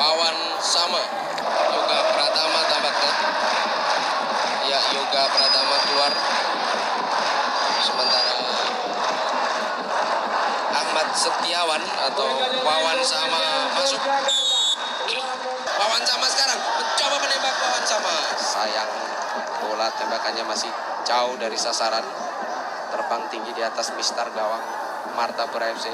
Wawan sama. Yoga Pratama tampaknya ya Yoga Pratama keluar. Sementara Ahmad Setiawan atau Wawan sama masuk. Wawan sama sekarang. Mencoba menembak Wawan sama. Sayang bola tembakannya masih jauh dari sasaran. Terbang tinggi di atas mistar gawang Marta FC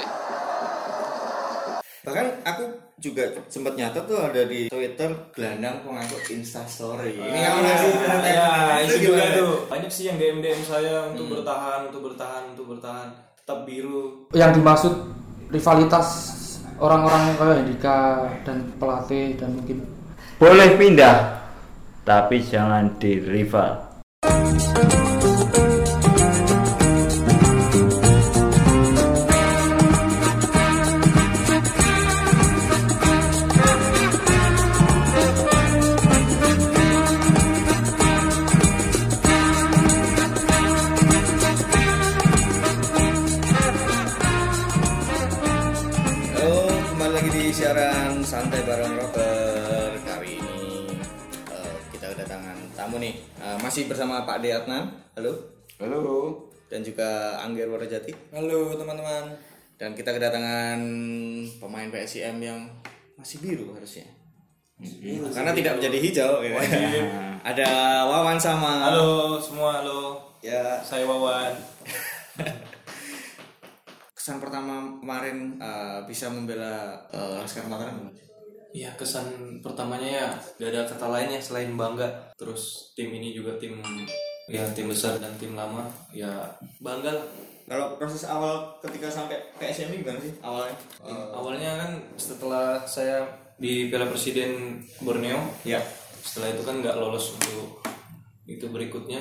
bahkan aku juga sempat nyatet tuh ada di Twitter gelandang pengangkut Instastory ini kamu masih ya itu juga tuh. Banyak sih yang DM DM saya untuk bertahan untuk bertahan untuk bertahan. Tetap biru. Yang dimaksud rivalitas orang-orang kayak Dika dan pelatih dan mungkin Boleh pindah, tapi jangan di rival. Warjati. Halo teman-teman. Dan kita kedatangan pemain PSIM yang masih biru harusnya. Karena tidak menjadi hijau. gitu. Ada Wawan sama. halo semua halo Ya, saya Wawan kesan pertama kemarin eh, bisa membela eh, Laskar Mataram. Iya kesan pertamanya ya gak ada kata lainnya selain bangga terus tim ini juga tim ya tim besar dan tim lama ya bangga lah Kalau proses awal ketika sampai PSIM ini gimana sih awalnya? awalnya kan setelah saya di Piala Presiden Borneo Ya. setelah itu kan nggak lolos untuk itu berikutnya.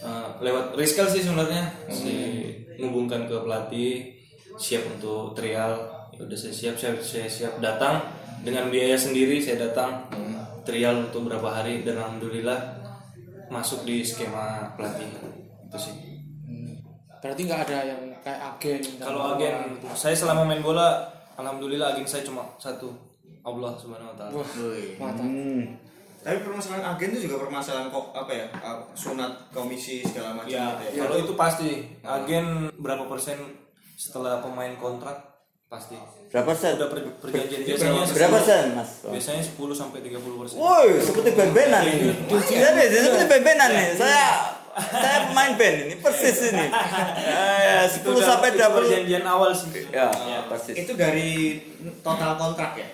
Eh, lewat Rizkel sih sebenarnya si menghubungkan ke pelatih siap untuk trial. Ya udah saya siap saya, saya siap datang. Dengan biaya sendiri saya datang trial untuk berapa hari dan alhamdulillah masuk di skema pelatih. Itu sih berarti nggak ada yang kayak agen kalau agen saya selama main bola alhamdulillah agen saya cuma satu Allah subhanahu wa taala wah mata Tapi permasalahan agen itu juga permasalahan kok apa ya? uh, sunat komisi segala macam Ya, gitu ya. kalau itu pasti. Agen berapa persen setelah pemain kontrak pasti. Berapa persen? Udah per- perjanjian biasanya Berapa 10 persen, Mas? Biasanya 10 sampai 30 persen. Woi, seperti band-bandan ini. Jadi, seperti band-bandan nih. Saya saya pemain band ini persis ini. Ya, 10 sampai 20. perjanjian awal sih. Ya, persis. itu dari total kontrak ya.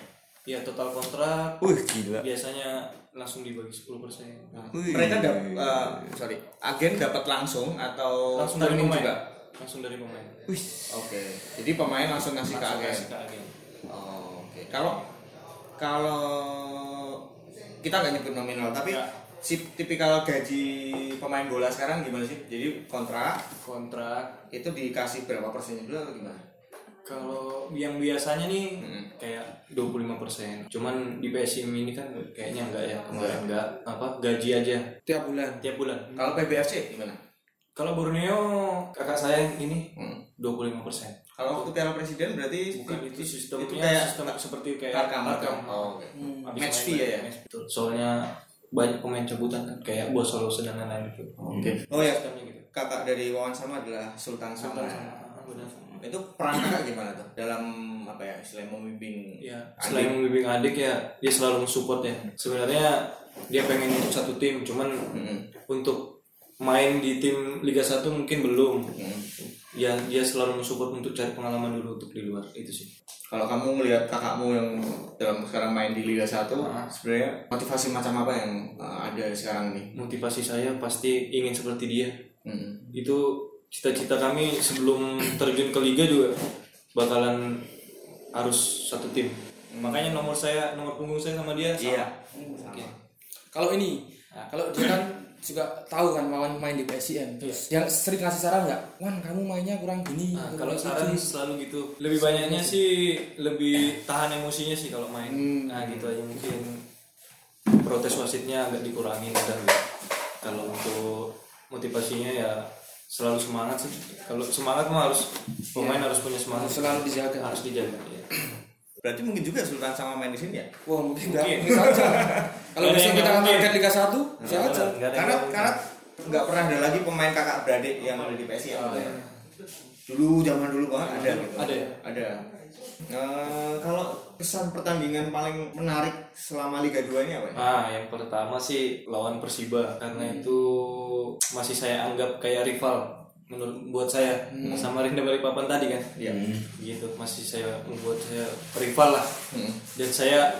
Ya total kontrak Wih, gila. biasanya langsung dibagi 10 persen. Wih. Mereka dapat sorry, agen dapat langsung atau Langsung dari pemain. juga. Langsung dari pemain. Wih. Oke. Jadi pemain langsung ngasih ke Langsung agen. kasih ke agen. Oh, oke. Kalau kalau kita nggak nyebut nominal, tapi Ya. Si tipikal gaji pemain bola sekarang gimana sih? Jadi kontrak Kontrak itu dikasih berapa persen dulu atau gimana? kalau yang biasanya nih Hmm. kayak 25%. Cuman di PSIM ini kan kayaknya enggak ya, kemarin enggak apa gaji aja tiap bulan tiap bulan. Kalau PBFC gimana? Kalau Borneo kakak saya ini Hmm. 25%. Kalau waktu Piala Presiden berarti Bukan itu sistemnya itu kayak sistem seperti kayak Tarkam, Tarkam. Oh, oke. Habis Match fee ya, ya? match fee. Betul. Soalnya banyak pemain cabutan kan kayak Bos Solo dan lain-lain gitu. Oke. Oh ya, gitu. kakak dari Wawan sama adalah Sultan sama. Sultan sama ah, benar. Itu peran kakak gimana tuh dalam apa ya? Selain memimpin Ya, adik? selain membimbing adik ya dia selalu mensupport ya. Sebenarnya dia pengen untuk satu tim, cuman Mm-mm. untuk main di tim Liga 1 mungkin belum. Mm. Ya dia selalu mensupport untuk cari pengalaman dulu untuk di luar itu sih. Kalau kamu melihat kakakmu yang dalam sekarang main di Liga 1, Ah. sebenarnya motivasi macam apa yang uh, ada sekarang nih? Motivasi saya pasti ingin seperti dia. Mm. Itu cita-cita kami sebelum terjun ke liga juga bakalan harus satu tim. Makanya nomor saya, nomor punggung saya sama dia sama. Iya. Oke. kalau ini kalau dia kan juga tahu kan Wawan main di PSIM yang sering kasih saran nggak Wan kamu mainnya kurang gini Nah, kalau saran gini." selalu gitu. Lebih banyaknya sih lebih tahan emosinya sih kalau main. Nah, gitu aja mungkin protes wasitnya agak dikurangin udah gitu. Kalau untuk motivasinya ya selalu semangat sih. Kalau semangat mah harus pemain harus punya semangat. Harus selalu dijaga. Harus dijaga ya. Berarti mungkin juga Sultan sama main di sini ya? Wah mungkin nggak mungkin saja. Kalau yang kita target Liga 1 bisa aja. Karena karena nggak pernah ada lagi pemain kakak beradik yang ada di PSI ya. Dulu zaman dulu banget ada gitu. Ada ya? Ada. Eh, kalau kesan pertandingan paling menarik selama Liga 2 ini apa ya? Ah, yang pertama sih lawan Persiba karena itu masih saya anggap kayak rival menurut buat saya sama Rinda Balikpapan tadi kan. Iya. Gitu masih saya membuat saya rival lah. Hmm. Dan saya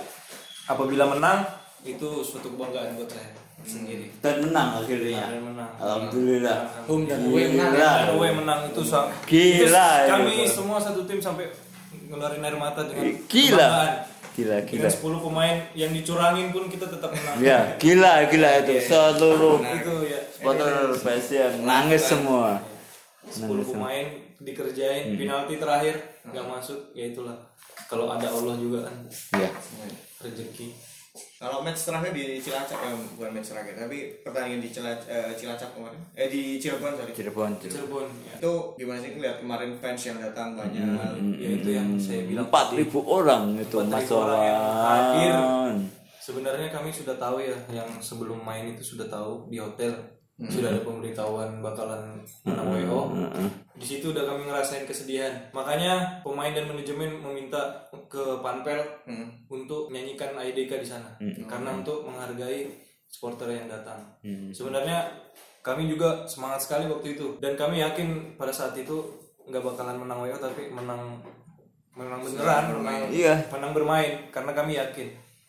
apabila menang itu suatu kebanggaan buat saya sendiri. Dan menang akhirnya. Dan menang. Alhamdulillah. Home dan away menang. Gila. Dan away menang itu sa- Gila, itu kami itu. semua satu tim sampai ngeluarin air mata dengan Gila. kebanggaan. Gila, gila. Dengan 10 pemain yang dicurangin pun kita tetap menang. Ya, gila, gila itu seluruh Itu ya. supporter PSM nangis semua. 10 pemain dikerjain penalti terakhir nggak masuk ya itulah kalau ada Allah juga kan Iya. rezeki Kalau match terakhir di Cilacap ya bukan match terakhir tapi pertandingan di Cilacap, Cilacap kemarin eh di Cirebon sorry. Cirebon, Cirebon. Cirebon ya. Itu gimana sih ngeliat kemarin fans yang datang banyak. ya itu yang saya bilang Empat ribu orang itu 4.000 Mas orang yang hadir. Wawan. sebenarnya kami sudah tahu ya yang sebelum main itu sudah tahu di hotel sudah ada pemberitahuan bakalan menang WO di situ udah kami ngerasain kesedihan. Makanya pemain dan manajemen meminta ke Panpel untuk menyanyikan IDK di sana. Karena untuk menghargai supporter yang datang. Sebenarnya kami juga semangat sekali waktu itu. Dan kami yakin pada saat itu nggak bakalan menang WO tapi menang menang beneran menang, Iya. menang bermain. Karena kami yakin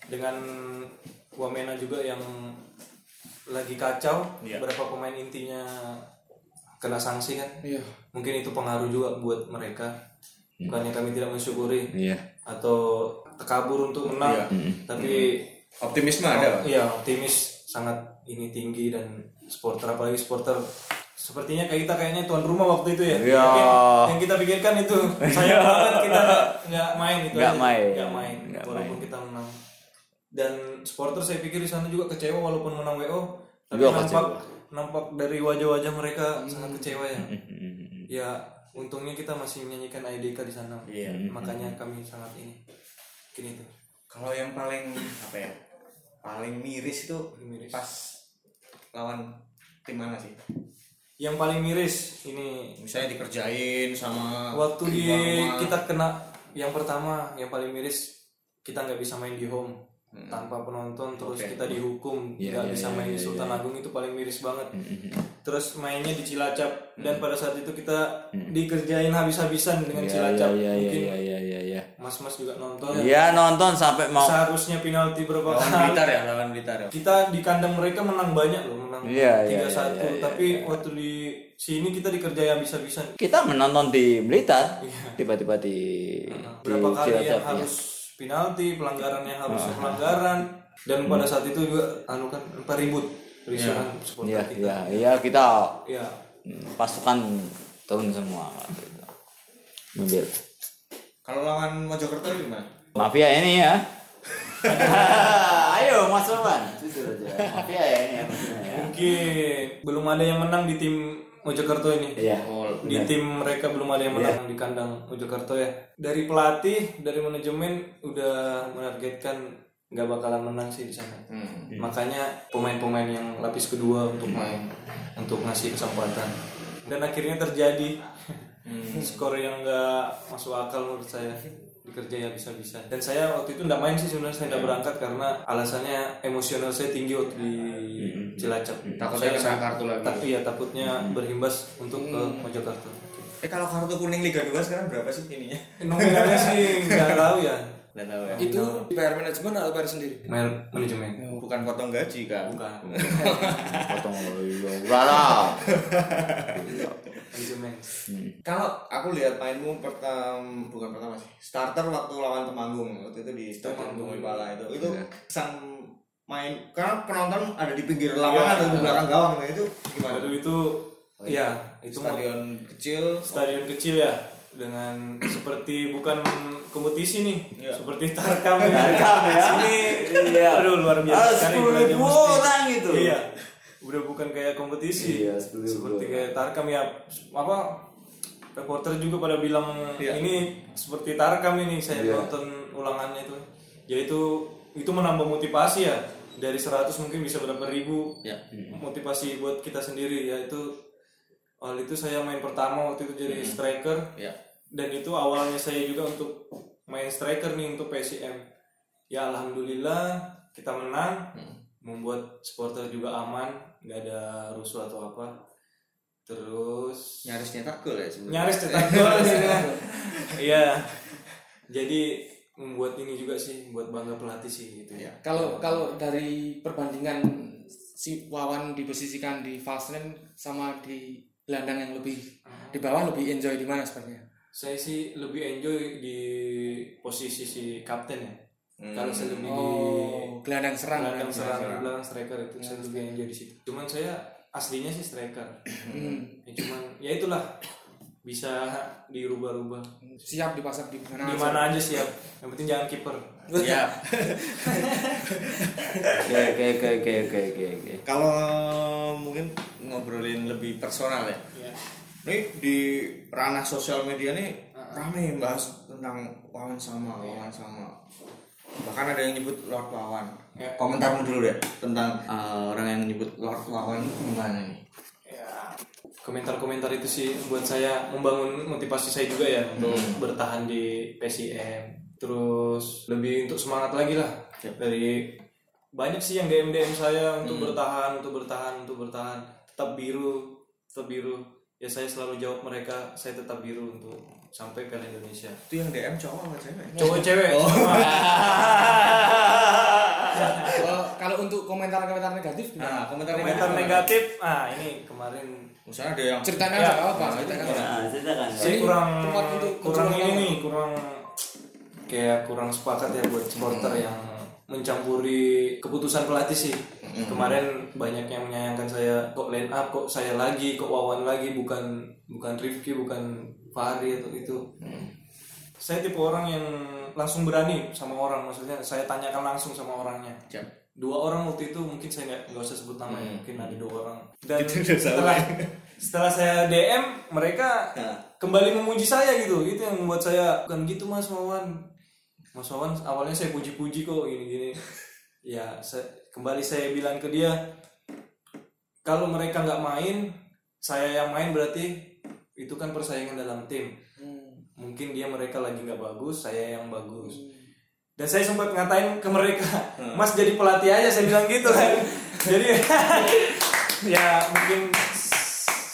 dengan Wamena juga yang lagi kacau berapa pemain intinya kena sanksi kan? Iya. mungkin itu pengaruh juga buat mereka. Bukannya kami tidak mensyukuri. Iya. atau terkabur untuk menang tapi Optimisme ada. Iya optimis sangat ini tinggi dan supporter apalagi supporter. Sepertinya kayak kita kayaknya tuan rumah waktu itu ya. Iya. Yang kita pikirkan itu sayang banget kita nggak- main itu Nggak main. nggak main. Nggak walaupun kita menang dan supporter saya pikir di sana juga kecewa walaupun menang WO tapi Juga nampak kecewa. nampak dari wajah-wajah mereka sangat kecewa ya Hmm. ya untungnya kita masih menyanyikan IDK di sana Iya. makanya kami sangat ini mungkin itu Kalau yang paling apa ya? Paling miris itu miris. pas lawan tim mana sih? yang paling miris ini Misalnya dikerjain sama waktu di kita kena yang pertama yang paling miris kita nggak bisa main di home tanpa penonton terus Oke. kita dihukum Iya, nggak iya, bisa iya, main di iya, Sultan iya. Agung itu paling miris banget terus mainnya di Cilacap dan pada saat itu kita dikerjain habis-habisan dengan Iya, Cilacap iya, iya, mungkin iya, iya, iya, iya. mas-mas juga nonton Iya nonton sampai mau seharusnya penalti berapa lawan kali Blitar ya, lawan Blitar ya. kita di kandang mereka menang banyak loh menang Iya, iya, tiga satu iya, iya, tapi waktu di sini kita dikerjain habis-habisan kita menonton di Blitar tiba-tiba di di Iya. berapa kali yang Cilacap ya. harus penalti pelanggaran yang harusnya pelanggaran dan pada saat itu juga anu kan empat ribut risukan Iya, supporter kita iya, iya kita ya mm, pasukan turun semua. Mobil. Kalau lawan Mojokerto gimana? Mafia ini ya. Ayo Mas Roman, jujur aja. Mafia ya ini ya. ya. mungkin belum ada yang menang di tim Mojokerto ini. Iya. di tim mereka belum ada yang menang di kandang Mojokerto ya. Dari pelatih dari manajemen udah menargetkan nggak bakalan menang sih di sana. Makanya pemain-pemain yang lapis kedua untuk main untuk ngasih kesempatan. Dan akhirnya terjadi. Skor yang nggak masuk akal menurut saya dikerjain habis-habisan dan saya waktu itu nggak main sih sebenarnya saya nggak berangkat karena alasannya emosional saya tinggi waktu di Cilacap Takutnya Saya- kena kartu lagi. tapi ya takutnya berimbas untuk ke Mojokerto Eh kalau kartu kuning Liga 2 sekarang berapa sih ininya? nominalnya sih nggak tahu ya Nggak tahu ya. Itu PR manajemen atau PR sendiri? Man- manajemen Bukan potong gaji kan? bukan Potong iya, udah lah. manajemen Kalau aku lihat mainmu pertama bukan pertama sih. Starter waktu lawan Temanggung waktu itu di Stadion Temanggung. Bumi Pala itu. Itu Iya. sang main karena penonton ada di pinggir lapangan atau di belakang gawang nah, itu gimana? Waduh itu ya itu mau- Stadion kecil stadion kecil ya dengan seperti bukan kompetisi nih Iya. seperti tarkam ya Tarkam ya. sini Iya. aduh luar biasa Ah, sekali 10.000 belajar mesti. orang itu. iya udah bukan kayak kompetisi Iya, 10.000 seperti orang. kayak tarkam ya apa reporter juga pada bilang Iya. ini seperti tarkam ini saya Iya. nonton ulangannya itu yaitu itu menambah motivasi ya dari 100 mungkin bisa berapa ribu Ya. motivasi buat kita sendiri yaitu awal itu saya main pertama waktu itu jadi striker Ya. dan itu awalnya saya juga untuk main striker nih untuk PSM ya alhamdulillah kita menang membuat supporter juga aman nggak ada rusuh atau apa. Terus Nyaris nyetak gol ya sebenarnya. nyaris cetak gol iya. Jadi membuat ini juga sih buat bangga pelatih sih gitu ya. Kalau kalau dari perbandingan si Wawan diposisikan di false nine sama di gelandang yang lebih di bawah lebih enjoy di mana sebenarnya? saya sih lebih enjoy di posisi si kapten ya kalau saya lebih di Oh, gelandang serang. belakang berarti. serang belakang striker itu saya lebih enjoy di situ cuman saya aslinya sih striker Hmm. ya cuman ya itulah bisa dirubah-rubah Siap dipasang di mana? di aja. mana aja siap yang penting jangan kiper Ya. Oke oke oke oke oke oke. Kalau mungkin ngobrolin lebih personal ya. Ini di ranah sosial media nih rame bahas tentang Wawan sama Wawan sama. Bahkan ada yang nyebut Lord Wawan. Ya. Komentarmu dulu deh tentang uh, orang yang nyebut Lord Wawan gimana nih? ya komentar-komentar itu sih buat saya membangun motivasi saya juga ya untuk bertahan di PSIM terus lebih untuk semangat lagi lah dari banyak sih yang DM DM saya untuk bertahan untuk bertahan untuk bertahan tetap biru tetap biru ya saya selalu jawab mereka saya tetap biru untuk sampai Piala Indonesia Itu yang DM cowok apa cewek? cowok cewek Kalau kalau untuk komentar-komentar negatif gimana? Nah, komentar komentar negatif ah ini kemarin Misalnya ada yang Ceritanya Ya. apa-apa. Ceritanya nggak apa-apa. Nah, ceritakan. saya kurang tempat untuk kurang ini nih kurang kayak kurang sepakat ya buat supporter yang mencampuri keputusan pelatih sih kemarin banyak yang menyayangkan saya kok line up? Kok saya lagi? Kok Wawan lagi? Bukan bukan Rifki bukan Fahri atau itu saya tipe orang yang langsung berani sama orang maksudnya saya tanyakan langsung sama orangnya. Siap. dua orang waktu itu mungkin saya nggak nggak usah sebut nama ya mungkin ada dua orang. Dan Itu udah salah. setelah setelah saya DM mereka Nah. kembali memuji saya gitu. Itu yang membuat saya bukan gitu mas Wawan. Mas Wawan awalnya saya puji-puji kok gini-gini ya saya, kembali saya bilang ke dia kalau mereka nggak main saya yang main berarti itu kan persaingan dalam tim. Mungkin dia mereka lagi nggak bagus saya yang bagus. Dan saya sempat ngatain ke mereka mas jadi pelatih aja saya bilang gitu kan. Jadi ya mungkin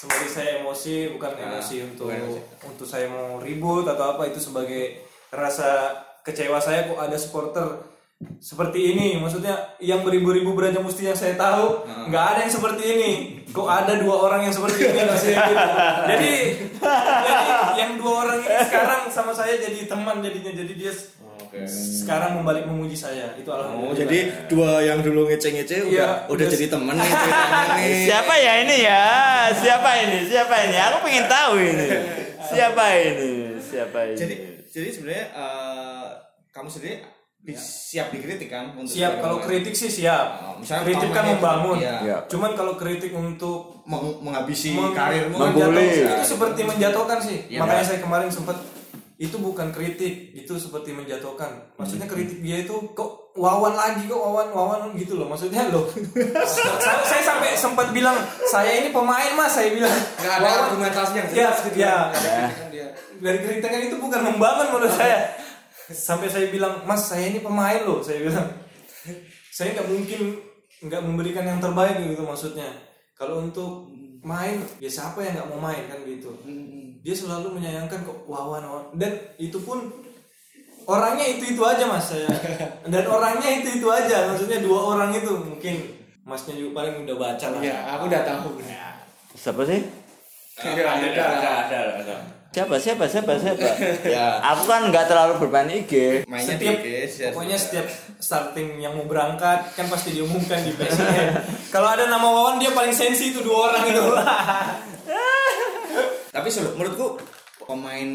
sebagai saya emosi bukan emosi untuk bukan emosi. untuk saya mau ribut atau apa itu sebagai rasa kecewa saya kok ada supporter seperti ini maksudnya yang beribu-ribu beraja musti yang saya tahu nggak ada yang seperti ini kok ada dua orang yang seperti ini masih gitu. jadi jadi yang dua orang ini sekarang sama saya jadi teman jadinya jadi dia Oke. sekarang membalik memuji saya itu alhamdulillah Oh, jadi dua yang dulu ngece-ngece udah Iya, udah udah- jadi nih nih. Siapa ya ini ya? Siapa ini? Siapa ini? Aku pengen tahu ini. Siapa ini? Siapa ini? Jadi jadi sebenarnya eh, kamu sendiri di- siap dikritik kan untuk siap kalau kritik sih siap. Oh, misalnya kritik kan membangun. Iya. Iya. cuman kalau kritik untuk meng- menghabisi meng- karirmu menjatuh- itu seperti menjatuhkan sih. Iya, makanya Pak. saya kemarin sempat itu bukan kritik itu seperti menjatuhkan. Maksudnya kritik dia itu kok wawan lagi kok wawan wawan gitu loh. Maksudnya loh saya, saya sampai sempat bilang saya ini pemain mas. Saya bilang Nggak ada Wawan- argumentasi yang ya, jelas ya. Dia. dari kritikan itu bukan membangun menurut saya sampai saya bilang mas saya ini pemain loh saya bilang. Saya nggak mungkin nggak memberikan yang terbaik gitu maksudnya. Kalau untuk main ya siapa yang nggak mau main kan gitu. Dia selalu menyayangkan kok wawan wawan. Dan itu pun orangnya itu itu aja mas saya. Dan orangnya itu itu aja maksudnya dua orang itu mungkin. Masnya juga paling udah baca lah. Ya, aku udah tahu. Siapa sih? Iya, ada ada ada ada. Siapa? Siapa? Siapa? Siapa? Ya. Aku kan nggak terlalu bermain IG. Mainnya setiap di IG, share- pokoknya setiap starting yang mau berangkat kan pasti diumumkan di PSN kalau ada nama Wawan dia paling sensi itu dua orang itu Tapi menurutku pemain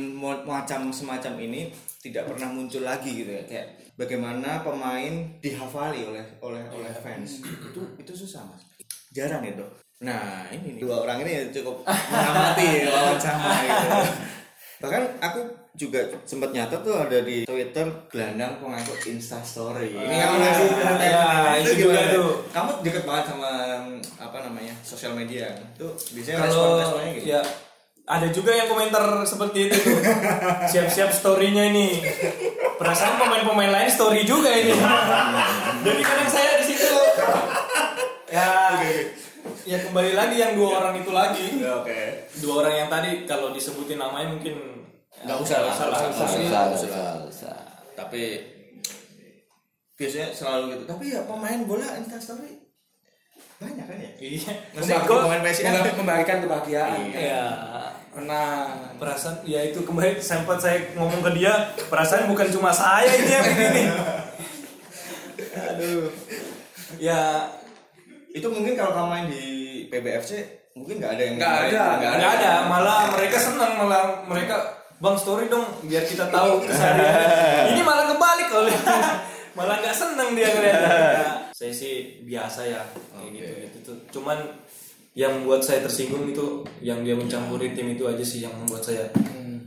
macam semacam ini tidak pernah muncul lagi gitu ya. Kayak bagaimana pemain dihafali oleh oleh oleh fans. itu itu susah, Mas. Jarang itu. Nah, ini nih, dua orang ini cukup mengamati lawan sama gitu. Bahkan aku juga sempat nyata tuh ada di Twitter gelandang pengangkut Insta Story. Ini kamu ngasih ya, itu juga gimana? tuh. Kamu deket banget sama apa namanya sosial media. Tuh biasanya kalau respon-responnya gitu. ya ada juga yang komentar seperti itu tuh siap-siap storynya ini perasaan pemain-pemain lain story juga ini jadi kadang saya di situ ya ya kembali lagi yang dua orang itu lagi Ya, Oke. dua orang yang tadi kalau disebutin namanya mungkin ya, Nggak usah lah, nggak nggak usah. usah. Usah, usah, usah. Tapi biasanya selalu gitu. Tapi ya pemain bola Insta Story banyak kan ya? iya Maksudnya pemain PSIS Memba- membagikan kebahagiaan ya nah perasaan ya itu kembali sempat saya ngomong ke dia perasaan bukan cuma saya ini yang begini aduh ya Itu mungkin kalau kamu main di PBFC mungkin nggak ada yang Nggak ada. nggak nggak ada. malah mereka senang malah mereka bang story dong biar kita tahu ini malah kebalik oleh malah nggak seneng dia ngeliatnya Ya, saya sih biasa ya kayak gitu gitu tuh. Cuman yang membuat saya tersinggung itu yang dia mencampuri tim itu aja sih yang membuat saya.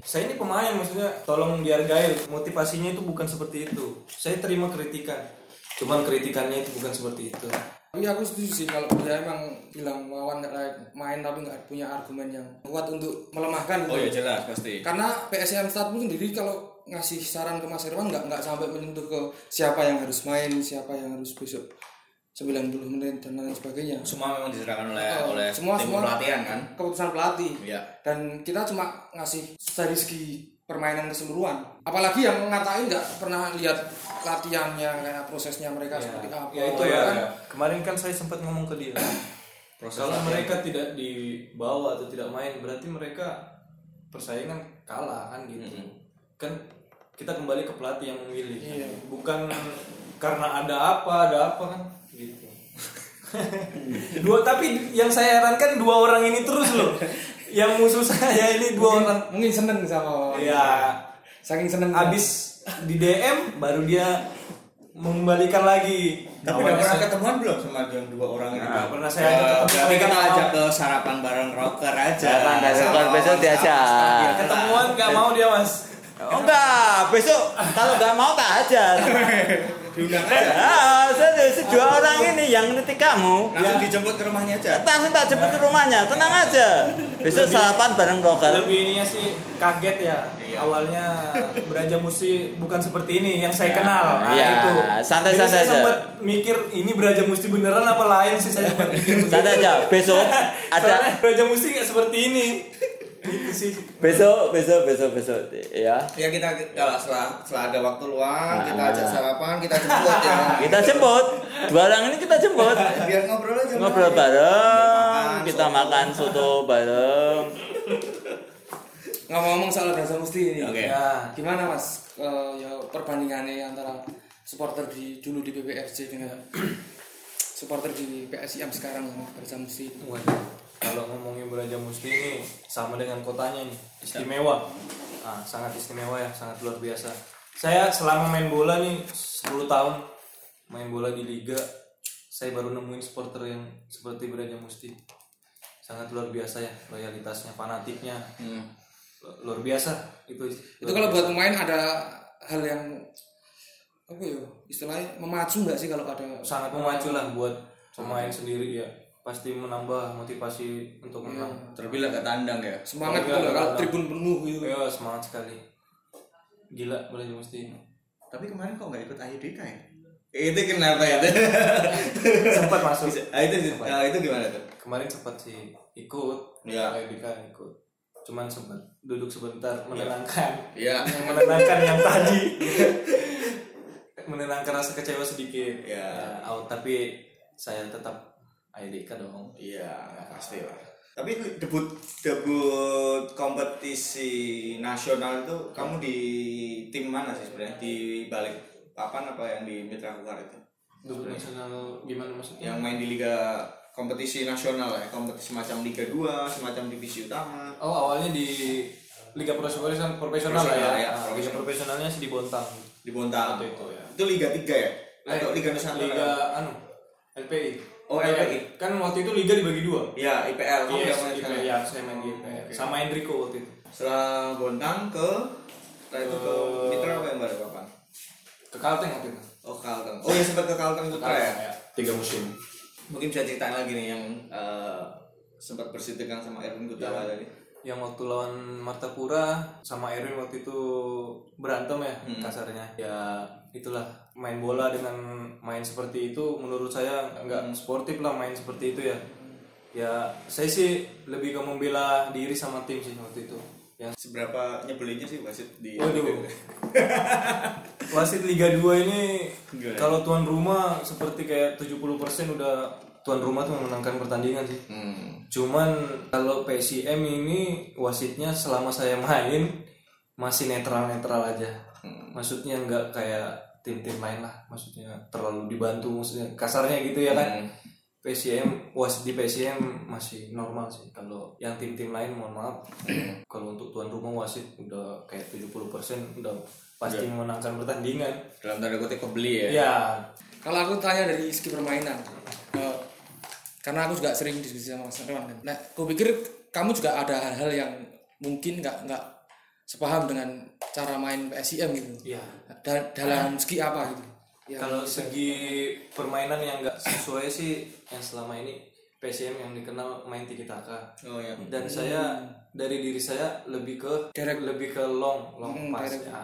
Saya ini pemain maksudnya tolong dihargai. Motivasinya itu bukan seperti itu. Saya terima kritikan. Cuman kritikannya itu bukan seperti itu tapi aku setuju sih kalau dia emang bilang Wawan nggak main tapi nggak punya argumen yang kuat untuk melemahkan Oh ya jelas pasti. karena PSM Start pun sendiri kalau ngasih saran ke Mas Irwan nggak nggak sampai menyentuh ke siapa yang harus main siapa yang harus besok 90 menit dan lain sebagainya Semua memang diserahkan oleh Oh, oleh semua tim semua pelatihan kan? keputusan pelatih Iya. dan kita cuma ngasih dari segi permainan keseluruhan apalagi yang ngatain nggak pernah lihat latihannya kayak prosesnya mereka seperti apa ya itu kan? ya. Kemarin kan saya sempat ngomong ke dia. Kalau mereka tidak dibawa atau tidak main berarti mereka persaingan kalah kan gitu. Kan kita kembali ke pelatih yang memilih Iya. bukan karena ada apa ada apa kan? Gitu. Dua tapi yang saya herankan dua orang ini terus loh. Yang musuh saya ini dua orang. mungkin seneng sama ya saking seneng abis di DM baru dia mengembalikan lagi Tapi udah pernah ketemuan belum sama yang dua orang? Nah, pernah saya ajak ketemu, Berarti mereka kita ajak ke sarapan bareng rocker aja. Sarapan besok lawan diajak. ketemuan nggak mau dia mas Oh enggak, besok kalau enggak mau tak ajar. Diundang aja. Ah, saya dua orang ini yang netik kamu. Langsung dijemput ke rumahnya aja. Langsung tak jemput ke rumahnya, tenang aja. Besok sarapan bareng broker. lebih ininya sih kaget ya awalnya Beraja Musti bukan seperti ini yang saya kenal nah, Iya, itu santai-santai saya aja. sempat mikir ini Beraja Musti beneran apa lain sih saya sempat mikir Santai aja, besok ada Beraja Musti nggak seperti ini itu sih besok besok besok besok ya. Ya kita kalau setelah setelah ada waktu luang Nah. kita ajak sarapan kita jemput ya. Kita jemput. Dua orang ini kita jemput. Biar ngobrol aja. Ngobrol bareng, Makan kita soto. makan soto bareng. ngomong-ngomong soal Gaza Musti ini Oke. ya gimana mas Eh, ya perbandingannya antara supporter di dulu di BBFC dengan supporter di PSIM sekarang Gaza Musti Waduh, kalau ngomongin Beraja Musti ini sama dengan kotanya nih, istimewa. Ah, sangat istimewa ya, sangat luar biasa. Saya selama main bola nih 10 tahun main bola di liga, saya baru nemuin supporter yang seperti Beraja Musti. Sangat luar biasa ya, loyalitasnya, fanatiknya. Lu- Luar biasa itu. itu kalau buat pemain ada hal yang apa ya istilahnya memacu nggak sih kalau ada sangat memacu lah buat pemain sendiri ya. Pasti menambah motivasi untuk menang. Terlebih lah tandang ya. semangat Iya, gitu loh, kalau ada. tribun penuh gitu Ya semangat sekali. Gila Musti ini. Tapi kemarin kok nggak ikut IDK ya? Itu kenapa ya? sempat masuk Ah, itu ah, itu gimana tuh? kemarin sempat sih ikut Iya. Edika ikut cuman sempat duduk sebentar menenangkan Iya. yang menenangkan yang tadi menenangkan rasa kecewa sedikit Ya. out tapi saya tetap Edika dong Iya, pasti lah. Tapi itu debut debut kompetisi nasional itu kamu di tim mana sih sebenarnya? Di balik papan apa yang di Mitra Kukar itu? dulu nasional gimana maksudnya Yang main di liga kompetisi nasional ya, kompetisi semacam Liga 2, semacam divisi utama. oh awalnya di liga profesional profesional lah ya, ya, Ah, liga profesional. profesionalnya sih di Bontang Di Bontang. Waktu itu, ya. Itu Liga 3 ya? Atau Eh, Liga Nusantara? liga anu LPI Oh, LPI. kan waktu itu liga dibagi dua Ya, IPL. Kamu Yes, yang main IPL, sekarang? ya, saya main di IPL. Sama Enrico waktu itu. Setelah Bontang ke Nah, itu ke Mitra apa yang baru kapan? ke Kalteng waktu itu Oh Kalteng. Oh ya sempat ke Kalteng Putra ya. tiga musim Mungkin bisa ceritain lagi nih yang eh, sempat bersitekan sama Erwin Gutawa tadi. Yang waktu lawan Martapura sama Erwin waktu itu berantem ya kasarnya. Ya itulah. Main bola dengan main seperti itu menurut saya nggak sportif lah main seperti itu ya. Ya saya sih lebih ke membela diri sama tim sih waktu itu. Yang Seberapa nyebelinnya sih wasit di Waduh. wasit Liga 2 ini kalau tuan rumah seperti kayak 70% udah tuan rumah tuh memenangkan pertandingan sih Hmm. Cuman kalau PSIM ini wasitnya selama saya main masih netral-netral aja. Maksudnya nggak kayak tim-tim lain lah. Maksudnya terlalu dibantu maksudnya kasarnya gitu ya kan. PSIM wasit di PSIM masih normal sih. Kalau yang tim-tim lain mohon maaf. kalau untuk tuan rumah wasit udah kayak 70% udah pasti memenangkan pertandingan. Dalam tanda kutip kebeli ya. Ya, Kalau aku tanya dari segi permainan, karena aku juga sering diskusi sama Mas Rewan kan. Nah, aku pikir kamu juga ada hal-hal yang mungkin nggak nggak sepaham dengan cara main PSIM gitu. ya. Da- dalam segi apa gitu? Ya, Kalau segi permainan yang nggak sesuai sih yang selama ini PSM yang dikenal main tiki taka. Oh ya. Dan saya dari diri saya lebih ke Direct. lebih ke long long Hmm, pass. direct. Ya,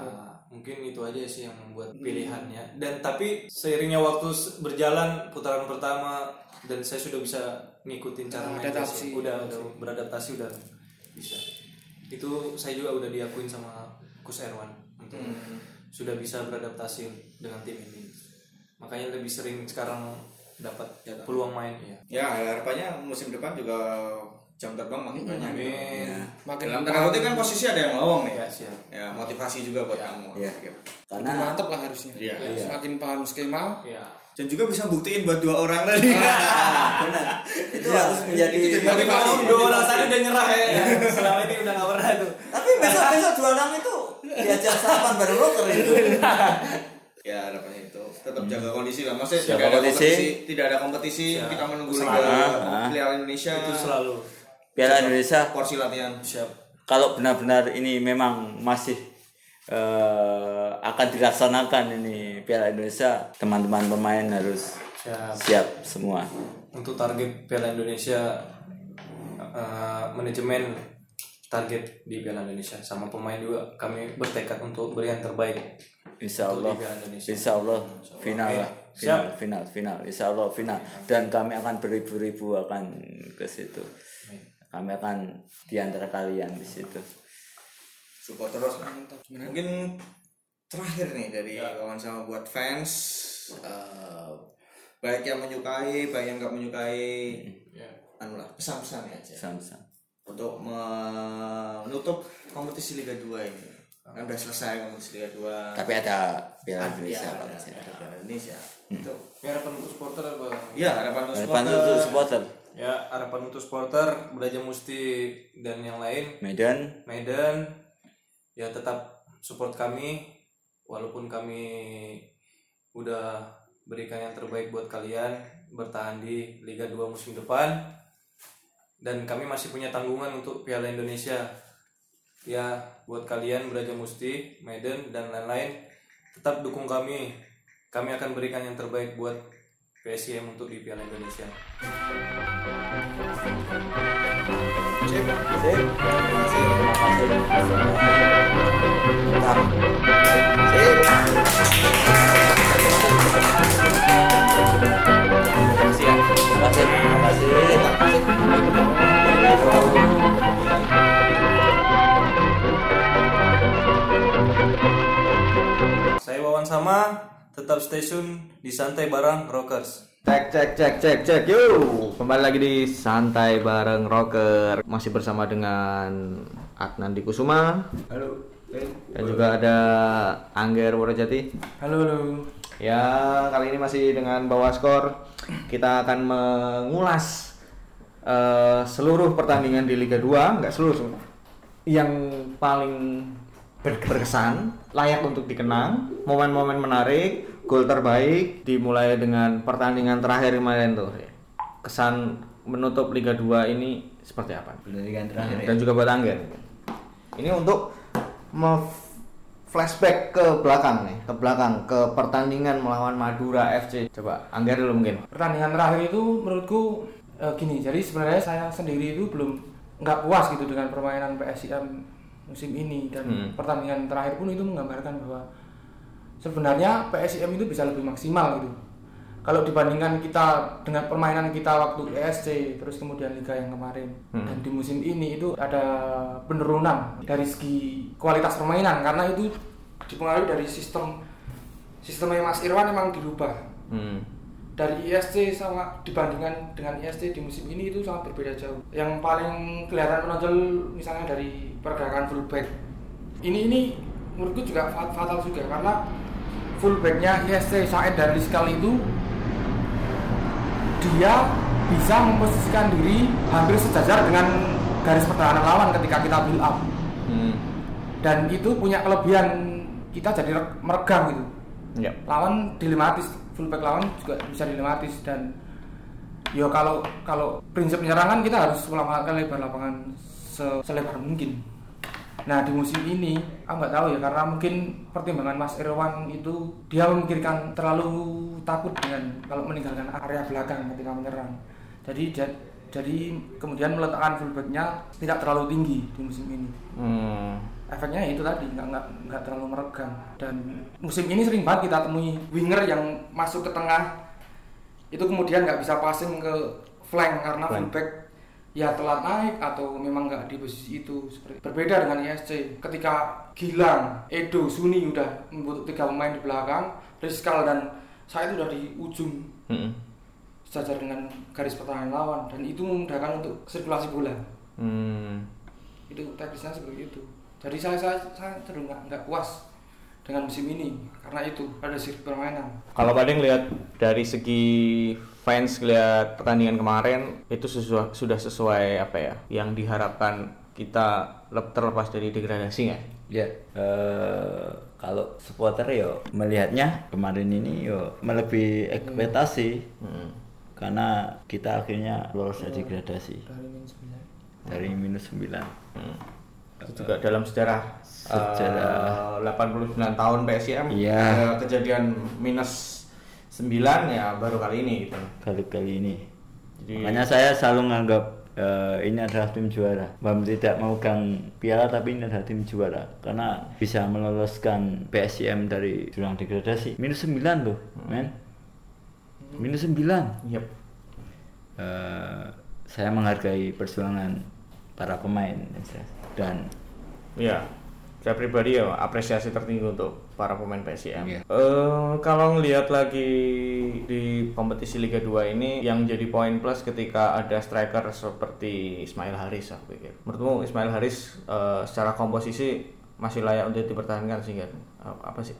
mungkin itu aja sih yang membuat pilihannya. Dan tapi seiringnya waktu berjalan putaran pertama dan saya sudah bisa ngikutin cara main. PSM. Udah, udah beradaptasi udah bisa. Itu saya juga udah diakuin sama Kus Erwan untuk sudah bisa beradaptasi dengan tim ini. Makanya lebih sering sekarang dapat peluang main ya. Ya harapannya musim depan juga jam terbang makin banyak. Amin. makin Dalam tanda kutip kan posisi ada yang lowong nih. Ya, siap. Ya motivasi juga buat kamu. Iya. Gitu. Karena mantep lah harusnya. Iya. Semakin paham skema, Ya. Dan juga bisa buktiin buat dua orang tadi. benar itu harus menjadi Tapi kalau dua orang tadi udah nyerah ya. Selama ini udah nggak pernah tuh. tapi besok besok dua orang itu diajak sarapan bareng rocker itu ya harapannya itu tetap jaga kondisi lah. Maksudnya Jaga tidak ada kondisi. kompetisi, tidak ada kompetisi. Kita menunggu Liga Ah. Piala Indonesia. Itu selalu Piala Indonesia porsi latihan. siap. kalau benar-benar ini memang masih eh, akan dilaksanakan ini Piala Indonesia teman-teman pemain harus Siap. siap semua Untuk target Piala Indonesia eh, manajemen target di Piala Indonesia sama pemain juga kami bertekad untuk beri yang terbaik Insya Allah. Insya Allah final lah final siap. final final Insya Allah final dan kami akan beribu-ribu akan ke situ kami akan di antara kalian di situ Support terus. Mungkin terakhir nih dari kawan sama buat fans. eh, baik yang menyukai, baik yang nggak menyukai. Anu lah pesan-pesan ya aja. sama-sama untuk menutup kompetisi Liga 2 ini. Kan udah selesai kompetisi Liga 2. tapi ada Piala Ada, Indonesia ada, Pak. ada Piala Indonesia. Itu. Ya, harapan untuk supporter apa? Iya, harapan untuk Harapan supporter. untuk supporter Ya, harapan untuk supporter, Belajar Musti dan yang lain. Medan. Medan. Ya tetap support kami walaupun kami udah berikan yang terbaik buat kalian bertahan di Liga 2 musim depan. Dan kami masih punya tanggungan untuk Piala Indonesia. Ya buat kalian Beraja Musti, Medan dan lain-lain tetap dukung kami. Kami akan berikan yang terbaik buat PSIM untuk di Piala Indonesia saya Wawan Sama tetap stay tune di Santai Barang Rockers. Cek cek cek cek cek yuk kembali lagi di santai bareng rocker masih bersama dengan Adnan di Kusuma. Halo. dan juga ada Angger Wurojati halo halo. ya kali ini masih dengan bawa skor. Kita akan mengulas eh, seluruh pertandingan di Liga 2 nggak seluruh semua. yang paling ber- berkesan layak untuk dikenang momen-momen menarik gol terbaik dimulai dengan pertandingan terakhir kemarin tuh kesan menutup Liga 2 ini seperti apa Pertandingan terakhir ya. dan juga buat Angger ini untuk me- flashback ke belakang nih, ke belakang ke pertandingan melawan Madura FC. Coba Angger dulu mungkin. pertandingan terakhir itu menurutku eh, gini jadi sebenarnya saya sendiri itu belum nggak puas gitu dengan permainan PSIM musim ini dan Hmm. pertandingan terakhir pun itu menggambarkan bahwa sebenarnya PSIM itu bisa lebih maksimal gitu kalau dibandingkan kita dengan permainan kita waktu ESC terus kemudian liga yang kemarin Hmm. dan di musim ini itu ada penurunan dari segi kualitas permainan karena itu dipengaruhi dari sistem sistemnya Mas Irwan memang dirubah Hmm. Dari ISC sama dibandingkan dengan ISC di musim ini itu sangat berbeda jauh. Yang paling kelihatan menonjol misalnya dari pergerakan fullback. Ini ini menurutku juga fat- fatal juga karena fullbacknya ISC Said dan Rizkal itu dia bisa memposisikan diri hampir sejajar dengan garis pertahanan lawan ketika kita build up Hmm. dan itu punya kelebihan kita jadi re- meregang gitu Ya. lawan dilematis fullback lawan juga bisa dilematis dan yo kalau kalau prinsip penyerangan kita harus memanfaatkan lebar lapangan se- selebar mungkin. Nah di musim ini aku nggak tahu ya karena mungkin pertimbangan Mas Irwan itu dia memikirkan terlalu takut dengan kalau meninggalkan area belakang ketika menyerang. Jadi ja- jadi kemudian meletakkan fullbacknya tidak terlalu tinggi di musim ini. Hmm. Efeknya itu tadi nggak nggak nggak terlalu meregang. Dan musim ini sering banget kita temui winger yang masuk ke tengah itu kemudian nggak bisa passing ke flank karena Flank. fullback ya telat naik atau memang nggak di posisi itu. Seperti berbeda dengan ISC ketika Gilang, Edo, Suni udah membutuhkan tiga pemain di belakang Rizkal dan saya itu udah di ujung. Hmm. sejajar dengan garis pertahanan lawan. Dan itu memudahkan untuk sirkulasi bola. Hmm. itu teknisnya seperti itu jadi saya saya, saya cenderung nggak nggak puas dengan musim ini karena itu ada sirkuit permainan Kalau Padeng lihat dari segi fans lihat pertandingan kemarin itu sesuai, sudah sesuai apa ya yang diharapkan kita lep- terlepas dari degradasi nggak? Ya, eh, kalau supporter yo melihatnya kemarin ini yo melebihi ekspektasi Hmm. karena kita akhirnya lolos dari degradasi dari minus 9 dari minus 9 Hmm. Itu juga dalam sejarah, Sejarah. eh, 89 tahun PSIM Iya. eh, kejadian minus 9 ya baru kali ini gitu. kali-kali ini. Jadi- Makanya saya selalu menganggap eh, ini adalah tim juara. Bam tidak memegang piala tapi ini adalah tim juara karena bisa meloloskan PSIM dari jurang degradasi. Minus 9 loh, men. Minus 9. Yep. Eh, saya menghargai perjuangan para pemain dan Iya, saya pribadi ya apresiasi tertinggi untuk para pemain PSIM. Iya. Eh, kalau ngelihat lagi di kompetisi Liga 2 ini yang jadi poin plus ketika ada striker seperti Ismail Haris aku pikir. Menurutmu Ismail Haris eh, secara komposisi masih layak untuk dipertahankan sih kan? Apa sih?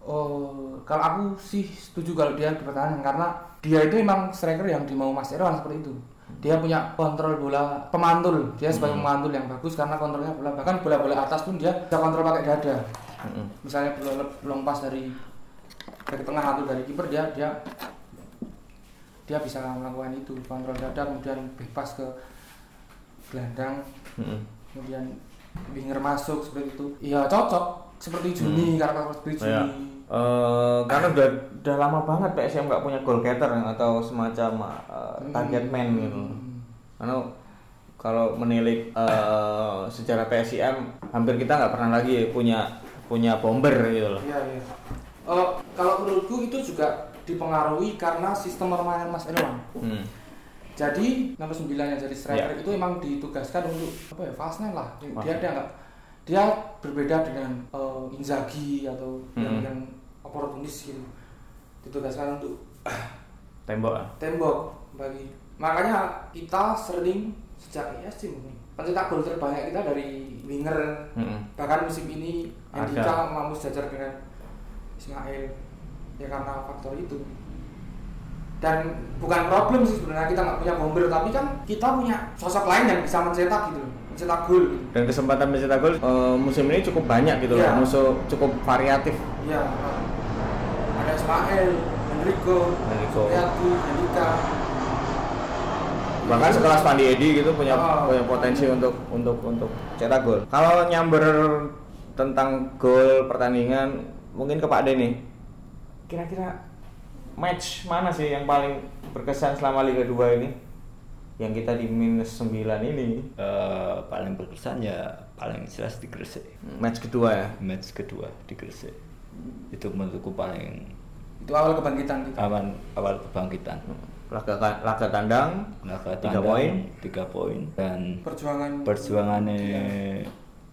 oh kalau aku sih setuju kalau dia dipertahankan karena dia itu memang striker yang dimau Mas Irwan seperti itu dia punya kontrol bola pemantul. Dia sebagai pemantul yang bagus karena kontrolnya bola. Bahkan bola-bola atas pun dia bisa kontrol pakai dada. Mm-mm. misalnya bola long pass dari dari tengah atau dari kiper dia dia dia bisa melakukan itu. Kontrol dada kemudian bebas ke gelandang Mm-mm. kemudian winger masuk seperti itu. Iya cocok seperti Juni karakter seperti Ya. Juni Eh, karena udah udah lama banget PSM nggak punya goal getter atau semacam eh, target man gitu. Karena kalau menilik eh, sejarah PSIM hampir kita nggak pernah lagi punya punya bomber gitu loh. Iya iya. Eh, kalau menurutku itu juga dipengaruhi karena sistem permainan Mas Irwan. Hmm. Jadi nomor 9 yang jadi striker Iya. itu emang ditugaskan untuk apa ya fast lah. Dia dia nggak dia berbeda dengan eh, Inzaghi atau yang Hmm. yang oportunis gitu. Ditugaskan untuk Tembok. ah. tembok bagi makanya kita sering sejak ISC mungkin pencetak gol terbanyak kita dari winger Mm-mm. bahkan musim ini. Andika mampu sejajar dengan Ismail ya karena faktor itu dan bukan problem sih sebenarnya kita nggak punya bomber tapi kan kita punya sosok lain yang bisa mencetak gitu loh, mencetak gol gitu. Dan kesempatan mencetak gol eh, musim ini cukup banyak gitu Iya. loh. Musuh cukup variatif. ya ada Ismail Enrico Enrico. Supriyadi Andika Bahkan sekelas Pandi Edi gitu punya Oh. punya potensi untuk untuk untuk cetak gol. Kalau nyamber tentang gol pertandingan mungkin ke Pak Deni. Kira-kira match mana sih yang paling berkesan selama Liga 2 ini? Yang kita di minus 9 ini. Eh, paling berkesan ya paling jelas di Gresik. Match kedua ya. Match kedua di Gresik. Itu menurutku paling Itu awal kebangkitan kita. aman awal kebangkitan. Laga laga tandang Laga Tiga poin. tiga poin dan Perjuangan perjuangannya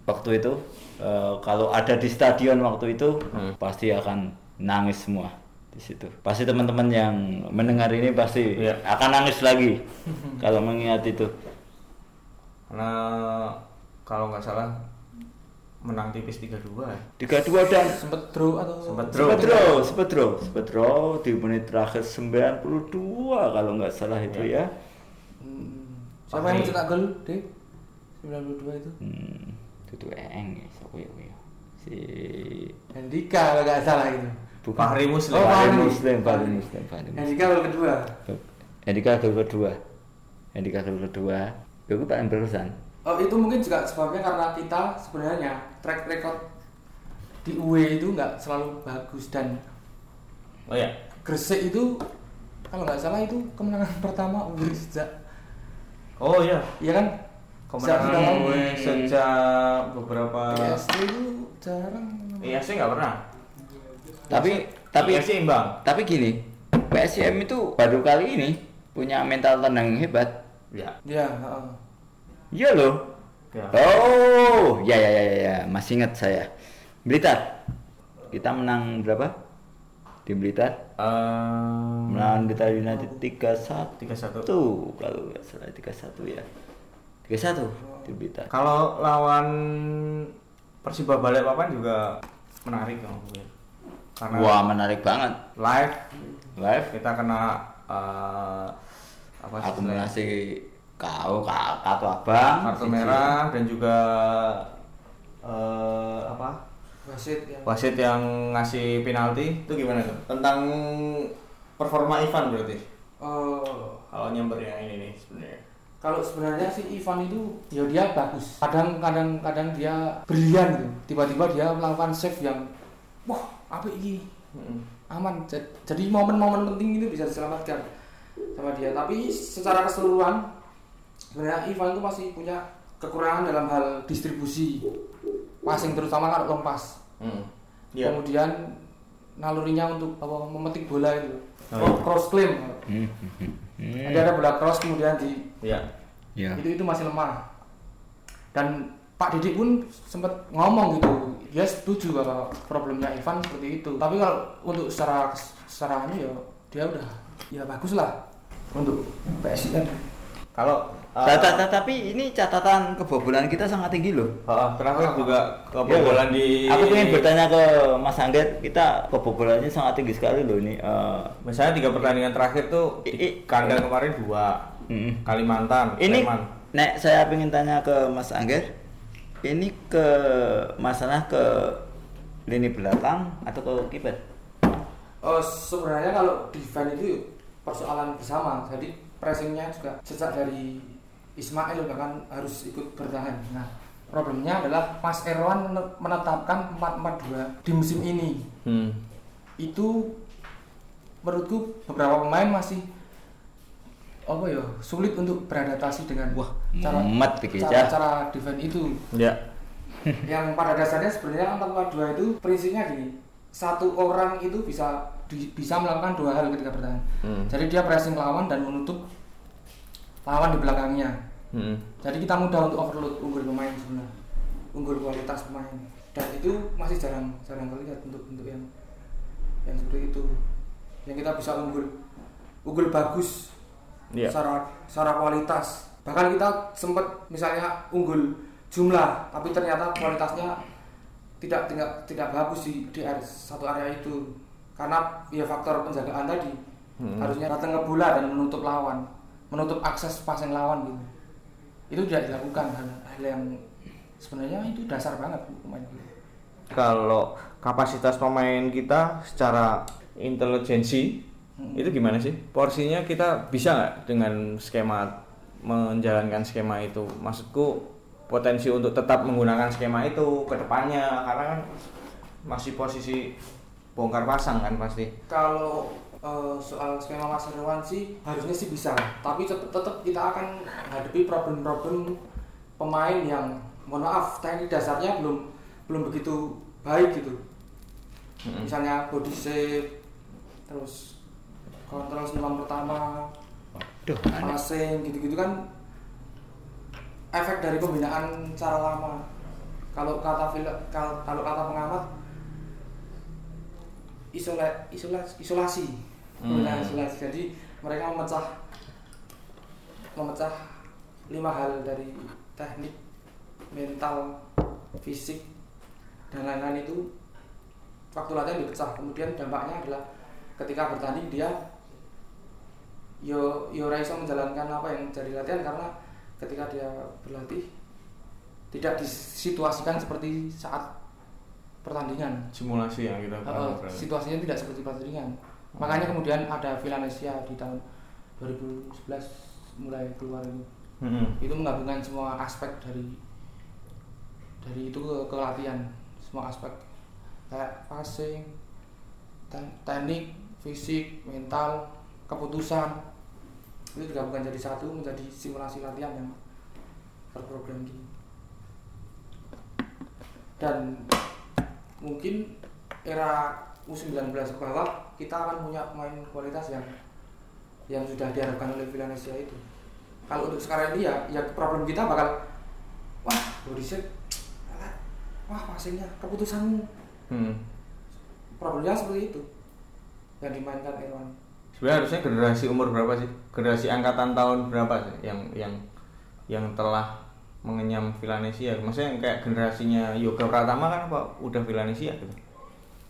waktu itu eh, kalau ada di stadion waktu itu Hmm. pasti akan nangis semua di situ. Pasti teman-teman yang mendengar ini pasti Iya. akan nangis lagi kalau mengingat itu. karena kalau nggak salah menang tipis 3-2 ya. Tiga dua dan sempet draw atau Sempet draw. Sempat draw, sempat draw, sempat draw di menit terakhir 92 kalau nggak salah itu ya. Hmm. Siapa yang mencetak gol, Dek? 92 itu. Hmm, itu tuh eng ya, siapa ya, ya. Si Hendika kalau nggak salah itu. Bukan Fahri Muslim. Oh, Fahri. Muslim, Fahri Muslim, Fahri Muslim. Hendika gol kedua. Hendika gol kedua. Hendika gol kedua. Itu paling berkesan. Oh itu mungkin juga sebabnya karena kita sebenarnya track record di UE itu nggak selalu bagus dan Oh ya. Gresik itu kalau nggak salah itu kemenangan pertama UE sejak Oh iya. ya kan Kemenangan Sejak gue sejak beberapa PSD itu jarang Iya sih nggak pernah. Tapi tapi Iya sih imbang. tapi gini, PSM itu baru kali ini punya mental tenang hebat. Ya. ya heeh. Iya loh. Ya. Oh, ya ya ya ya, ya. masih ingat saya. Blitar. Kita menang berapa? Di Blitar. Eh, Melawan Blitar United 3-1. 3-1. Tuh, kalau nggak salah 3-1 ya. 3-1 di Blitar. Kalau lawan Persiba Balikpapan juga menarik kalau gue. Karena Wah, menarik banget. live. Live? Kita kena eh, apa sih akumulasi kau kakak atau abang. Kartu merah dan juga eh, apa? Wasit yang wasit yang ngasih penalti. Itu gimana tuh? Tentang performa Ivan berarti? Eh, kalau nyambernya ini nih sebenarnya. Kalau sebenarnya si Ivan itu ya dia bagus. Kadang kadang kadang dia brilian gitu. Tiba-tiba dia melakukan save yang wah apa ini aman. Ja- jadi momen-momen penting itu bisa diselamatkan sama dia. Tapi secara keseluruhan sebenarnya Ivan itu masih punya kekurangan dalam hal distribusi passing terutama kalau long pass hmm. Iya. kemudian nalurinya untuk apa memetik bola itu. Oh, iya. cross claim. Hmm, jadi ada bola cross kemudian di Iya. ya itu itu masih lemah. Dan Pak Didik pun sempat ngomong gitu dia setuju bahwa problemnya Ivan seperti itu tapi kalau untuk secara secara anu ya dia udah ya bagus lah untuk PSIS kalau eh, ta- tapi ini catatan kebobolan kita sangat tinggi loh terakhir juga kebobolan di Aku ingin bertanya ke Mas Angget, kita kebobolannya sangat tinggi sekali loh ini. eh, misalnya tiga pertandingan terakhir tuh I- di i- kandang kemarin dua. Kalimantan Ini. Nek, saya ingin tanya ke Mas Angget, ini ke masalah ke lini belakang atau ke kiper? oh sebenarnya kalau defense itu persoalan bersama jadi pressingnya juga sejak dari Ismail bahkan harus ikut bertahan nah problemnya adalah Mas Erwan menetapkan 4-4-2 di musim ini hmm. itu menurutku beberapa pemain masih apa ya sulit untuk beradaptasi dengan Wah, cara pikir, cara, cara defense itu. Ya. Yang pada dasarnya sebenarnya 4-4-2 itu prinsipnya gini satu orang itu bisa di- bisa melakukan dua hal ketika bertahan. Hmm. jadi dia pressing lawan dan menutup lawan di belakangnya. Hmm. jadi kita mudah untuk overload unggul pemain sebenarnya unggul kualitas pemain. Dan itu masih jarang jarang terlihat untuk untuk yang yang seperti itu. Yang kita bisa unggul unggul bagus Iya. secara secara kualitas. Bahkan kita sempat misalnya unggul jumlah tapi ternyata kualitasnya tidak tidak tidak bagus di di area- satu area itu. Karena ya faktor penjagaan tadi. Hmm. harusnya datang ke bola dan menutup lawan menutup akses passing lawan gitu. Itu tidak dilakukan hal, hal yang sebenarnya itu dasar banget pemain kalau kapasitas pemain kita secara intelijensi itu gimana sih? Porsinya kita bisa nggak dengan skema menjalankan skema itu? Maksudku potensi untuk tetap menggunakan skema itu ke depannya karena kan masih posisi bongkar pasang kan pasti. kalau eh, soal skema Mas Irwan sih harusnya sih bisa. Tapi tetap kita akan hadapi problem-problem pemain yang mohon maaf teknik dasarnya belum belum begitu baik gitu. Misalnya body shape terus kontrol senam pertama. Duh, aneh. passing gitu-gitu kan efek dari pembinaan cara lama. Kalau kata kalau kata pengamat isola, isola, isolasi. Pembinaan isolasi. Jadi mereka memecah memecah lima hal dari teknik mental fisik dan lain-lain itu waktu latihan dipecah. Kemudian dampaknya adalah ketika bertanding dia yo yo ora iso menjalankan apa yang jadi latihan karena ketika dia berlatih tidak disituasikan seperti saat pertandingan. Simulasi yang kita Uh, situasinya tidak seperti pertandingan. Makanya kemudian ada Villanesia di tahun 2011 mulai keluar itu Mm-mm. itu menggabungkan semua aspek dari dari itu ke, ke latihan. Semua aspek kayak passing te- teknik fisik mental keputusan itu digabungkan jadi satu menjadi simulasi latihan yang terprogram gitu dan mungkin era U19 ke bawah kita akan punya pemain kualitas yang yang sudah diharapkan oleh Villanesia itu. Kalau untuk sekarang ini ya ya problem kita bakal wah alah, wah passingnya keputusanmu. Hmm. problemnya seperti itu yang dimainkan Irwan Sebenarnya harusnya generasi umur berapa sih? Generasi angkatan tahun berapa sih yang yang yang telah mengenyam Villanesia? Maksudnya yang kayak generasinya Yoga Pratama kan apa udah Villanesia gitu?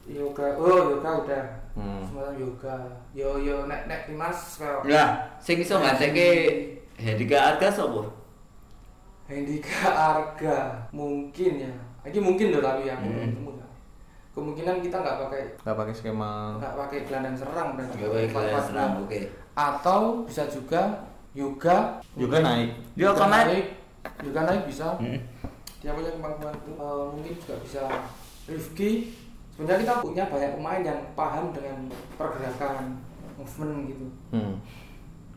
yoga oh yoga udah Hmm. semacam yoga yo yo nek nek timnas kayak Lah, sing iso ngadekke Hendika Arga sapa? Hendika Arga mungkin ya ini mungkin loh tapi ya ketemu ya. Kemungkinan kita nggak pakai Gak pakai skema nggak pakai gelandang serang dan Gawe kaya serang, oke. atau bisa juga yoga juga naik. Dia akan naik. yoga naik bisa Hmm. dia punya kemampuan eh, mungkin juga bisa Rifki sebenarnya kita punya banyak pemain yang paham dengan pergerakan movement gitu Hmm.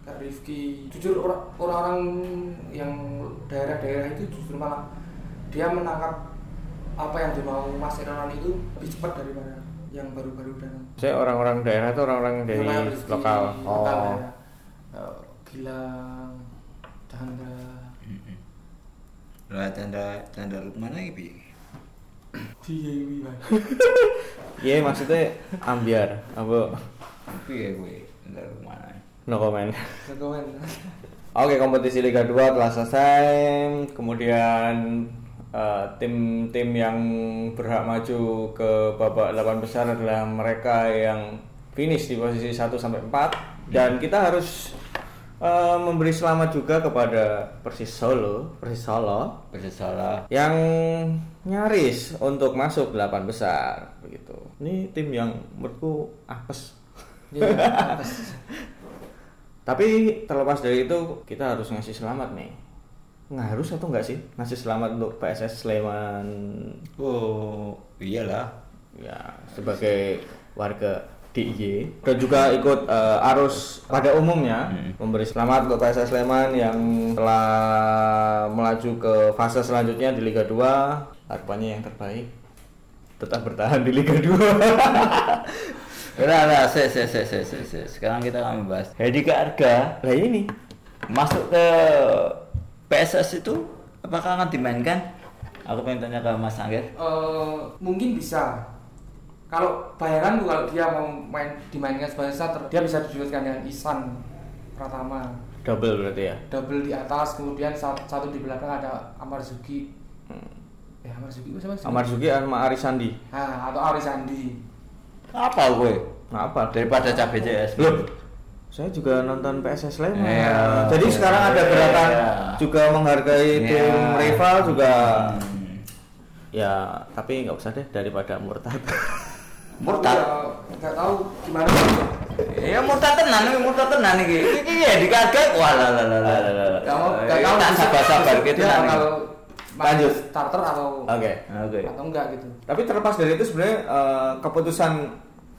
kayak Rifki jujur orang- orang-orang yang daerah-daerah itu justru malah dia menangkap apa yang dimau Mas Irwan itu lebih cepat daripada yang baru-baru datang Saya orang-orang daerah itu orang-orang dari Kayak Rifki, lokal. lokal Oh. daerah. Eh, Gilang Chandra Lah tanda tanda mana iki? Dewi Bang. Iya maksudnya ambiar apa Piye kowe? Tanda mana? no comment. Jagoan. Oke kompetisi Liga 2 telah selesai kemudian eh, tim-tim yang berhak maju ke babak 8 besar adalah mereka yang finish di posisi 1 sampai 4 dan kita harus eh, memberi selamat juga kepada Persis Solo, Persis Solo Bersalah. yang nyaris untuk masuk 8 besar begitu. Ini tim yang menurutku apes. Dia atas. Tapi terlepas dari itu kita harus ngasih selamat nih. Harus atau enggak sih? Ngasih selamat untuk PSS Sleman? Oh, iyalah. ya sebagai warga DIY dan juga ikut eh, arus pada umumnya memberi selamat untuk PSS Sleman yang telah melaju ke fase selanjutnya di Liga 2 harapannya yang terbaik. Tetap bertahan di Liga 2 Udah, udah, se, se, se, se, se, se. Sekarang kita akan membahas. Hendika Arga lah ini. Masuk ke PSS itu apakah akan dimainkan? Aku pengen tanya ke Mas Angger. Eh, mungkin bisa kalau bayangan kalau dia mau main dimainkan sebagai starter dia bisa diduetkan dengan Isan Pratama double berarti ya double di atas kemudian satu, satu di belakang ada Amar Zuki eh Amar Zuki siapa sih? Amar Zuki sama Arisandi nah, atau Aris Andi Apa gue? Ngapa? Daripada cabe CS. Loh, saya juga nonton PSS Sleman. Iya. Jadi sekarang ada gerakan Iya. juga menghargai tim Iya. rival juga. Hmm. Ya, tapi nggak usah deh daripada murtad. Murtad. Ya, nggak tahu gimana Ya murtad tenan, ini murtad tenan iki. Iki ya dikagak. Wah lah lah lah lah lah. Gak mau, gak Eh, tahu tak sabar-sabar gitu bakal masih Lanjut. starter atau Oke. Oke. atau enggak gitu. Tapi terlepas dari itu sebenarnya eh, keputusan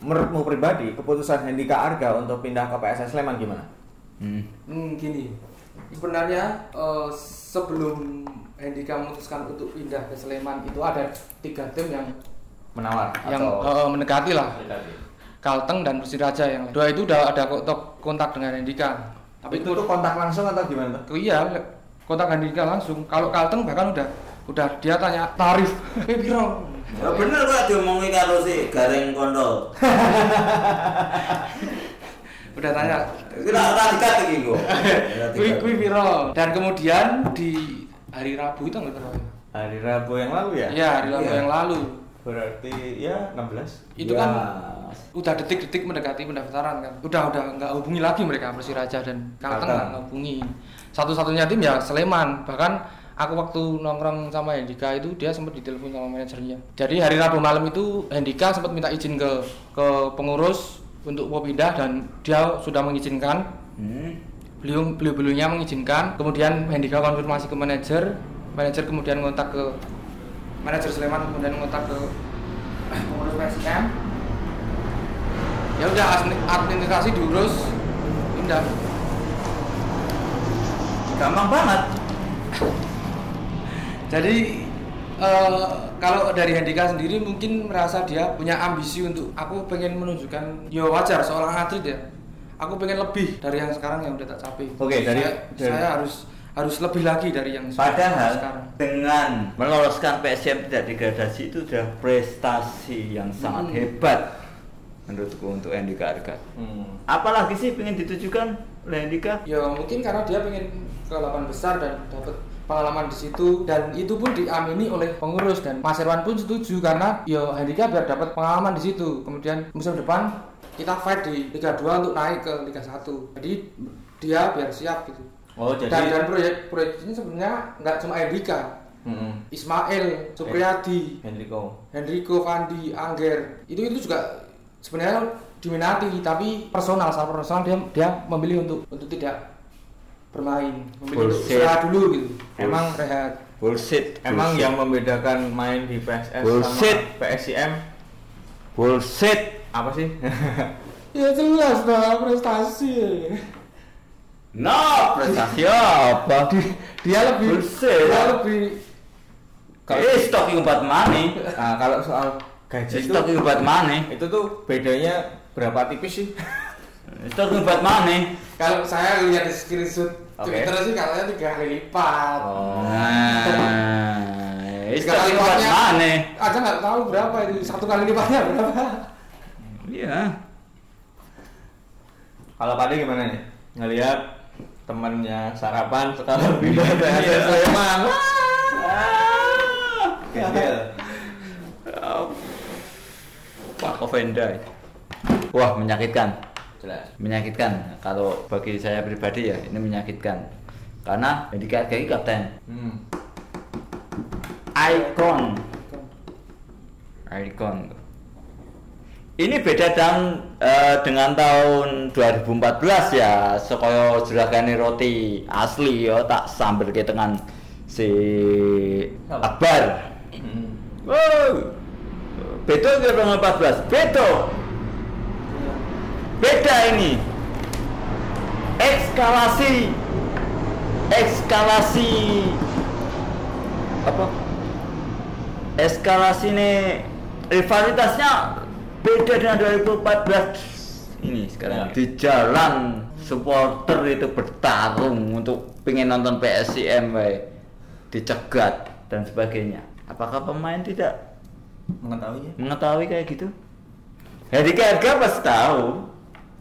menurutmu pribadi, keputusan Hendika Arga untuk pindah ke PSS Sleman gimana? Hmm. Hmm, gini. Sebenarnya eh, sebelum Hendika memutuskan untuk pindah ke Sleman itu ada tiga tim yang Menawar yang atau eh, mendekati lah. Kalteng dan Persiraja yang dua itu udah ada kontak dengan Hendika. Tapi itu tuh kontak langsung atau gimana tuh? Oh iya, kontak Hendika langsung. Kalau Kalteng bahkan udah udah dia tanya tarif. Eh? Ya bener kok diomongi karo si Gareng Kondo. Udah tanya. Kira ora dikat iki kok. Kui kui piro? Dan kemudian di hari Rabu itu nggak berapa? Hari Rabu yang lalu ya? Iya, hari Rabu Iya. yang lalu. Berarti ya 16. Itu Ya. kan udah detik-detik mendekati pendaftaran kan. Udah udah nggak hubungi lagi mereka Persiraja dan Kalteng Kalteng. nggak hubungi. Satu-satunya tim ya Sleman. Bahkan aku waktu nongkrong sama Hendika itu dia sempat ditelepon sama manajernya. Jadi hari Rabu malam itu Hendika sempat minta izin ke ke pengurus untuk mau pindah dan dia sudah mengizinkan. Hmm. Beliau beliau beliaunya mengizinkan. Kemudian Hendika konfirmasi ke manajer. Manajer kemudian kontak ke manajer Sleman kemudian kontak ke pengurus PSM ya udah admin- administrasi diurus pindah Gampang banget. Jadi eh, kalau dari Hendika sendiri mungkin merasa dia punya ambisi untuk aku pengen menunjukkan ya wajar seorang atlet ya aku pengen lebih dari yang sekarang yang udah tak capai Oke, dari- saya, dari- saya harus harus lebih lagi dari yang Padahal sekarang dengan meloloskan PSM tidak degradasi itu sudah prestasi yang sangat Hmm. hebat menurutku untuk Andika Arga. Hmm. Apalagi sih pengen ditujukan oleh Andika? ya mungkin karena dia pengen ke lapangan besar dan dapat pengalaman di situ dan itu pun diamini oleh pengurus dan Mas Irwan pun setuju karena ya Handika biar dapat pengalaman di situ. Kemudian musim depan kita fight di Liga 2 untuk naik ke Liga 1 jadi dia biar siap gitu. Oh, jadi dan dan proyek proyek ini sebenarnya nggak cuma Handika Hmm. Ismail Supriyadi Hendriko. Hendriko Fandi Angger. Itu itu juga sebenarnya diminati tapi personal secara personal dia dia memilih untuk untuk tidak bermain Bullshit. istirahat dulu gitu Bullshit. emang rehat Bullshit. Emang bullshit. yang membedakan main di PSS Bullshit. sama PSIM bullshit. apa sih? ya jelas lah prestasi No, prestasi apa? dia lebih Bullshit. dia lebih Eh, stok umpat money. nah, kalau soal gaji itu Stok umpat money. itu tuh bedanya berapa tipis sih? Stok umpat money. kalau saya lihat di screenshot Oke. Twitter sih katanya tiga kali lipat Oh. Nah, tiga kali umpat lipatnya money. aja nggak tahu berapa itu satu kali lipatnya berapa Iya. Kalau Pade gimana nih? Ngelihat temannya sarapan sekarang pindah ke PSS Iya. Sleman. Gembel. Pak Kovenda. Wah, menyakitkan. Jelas. Menyakitkan. Kalau bagi saya pribadi ya, ini menyakitkan. Karena Andika Arga ini kapten. Hmm. Icon. Icon. Ini beda dengan eh, dengan tahun 2014 ya, sekoyo juragane roti asli ya tak sambil ke dengan si Akbar. Hmm. Wow. Beto ke 2014. Beto. Beda ini. Ekskalasi. Ekskalasi. Apa? Eskalasi nih rivalitasnya beda dengan 2014 ini sekarang Ya. di jalan supporter itu bertarung untuk pengen nonton PSIM we. dicegat dan sebagainya apakah pemain tidak Mengetahuinya? mengetahui kayak gitu Hadi Harga pasti tahu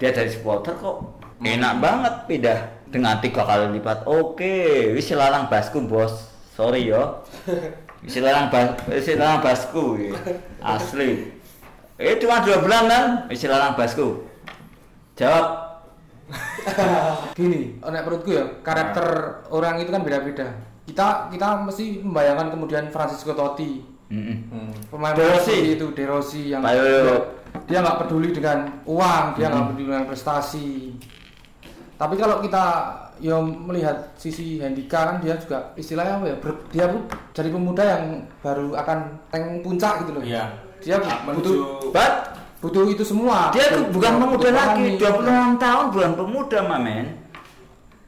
dia dari supporter kok enak banget pindah dengan tiga kali lipat oke wis larang basku bos sorry yo wis larang bas wis larang basku ya. asli eh cuma dua bulan kan wis larang basku jawab gini nek menurutku ya karakter orang itu kan beda-beda kita kita mesti membayangkan kemudian Francisco Totti Mm-mm. Hmm. pemain De Rossi. itu De Rossi yang. Dia nggak peduli dengan uang dia nggak peduli dengan prestasi tapi kalau kita ya melihat sisi Handika kan dia juga istilahnya apa ya ber- dia bu- jadi pemuda yang baru akan tank puncak gitu loh Iya. dia butuh But butuh itu semua dia tuh bukan pemuda lagi, pahami. 26 tahun bukan pemuda, Mamen.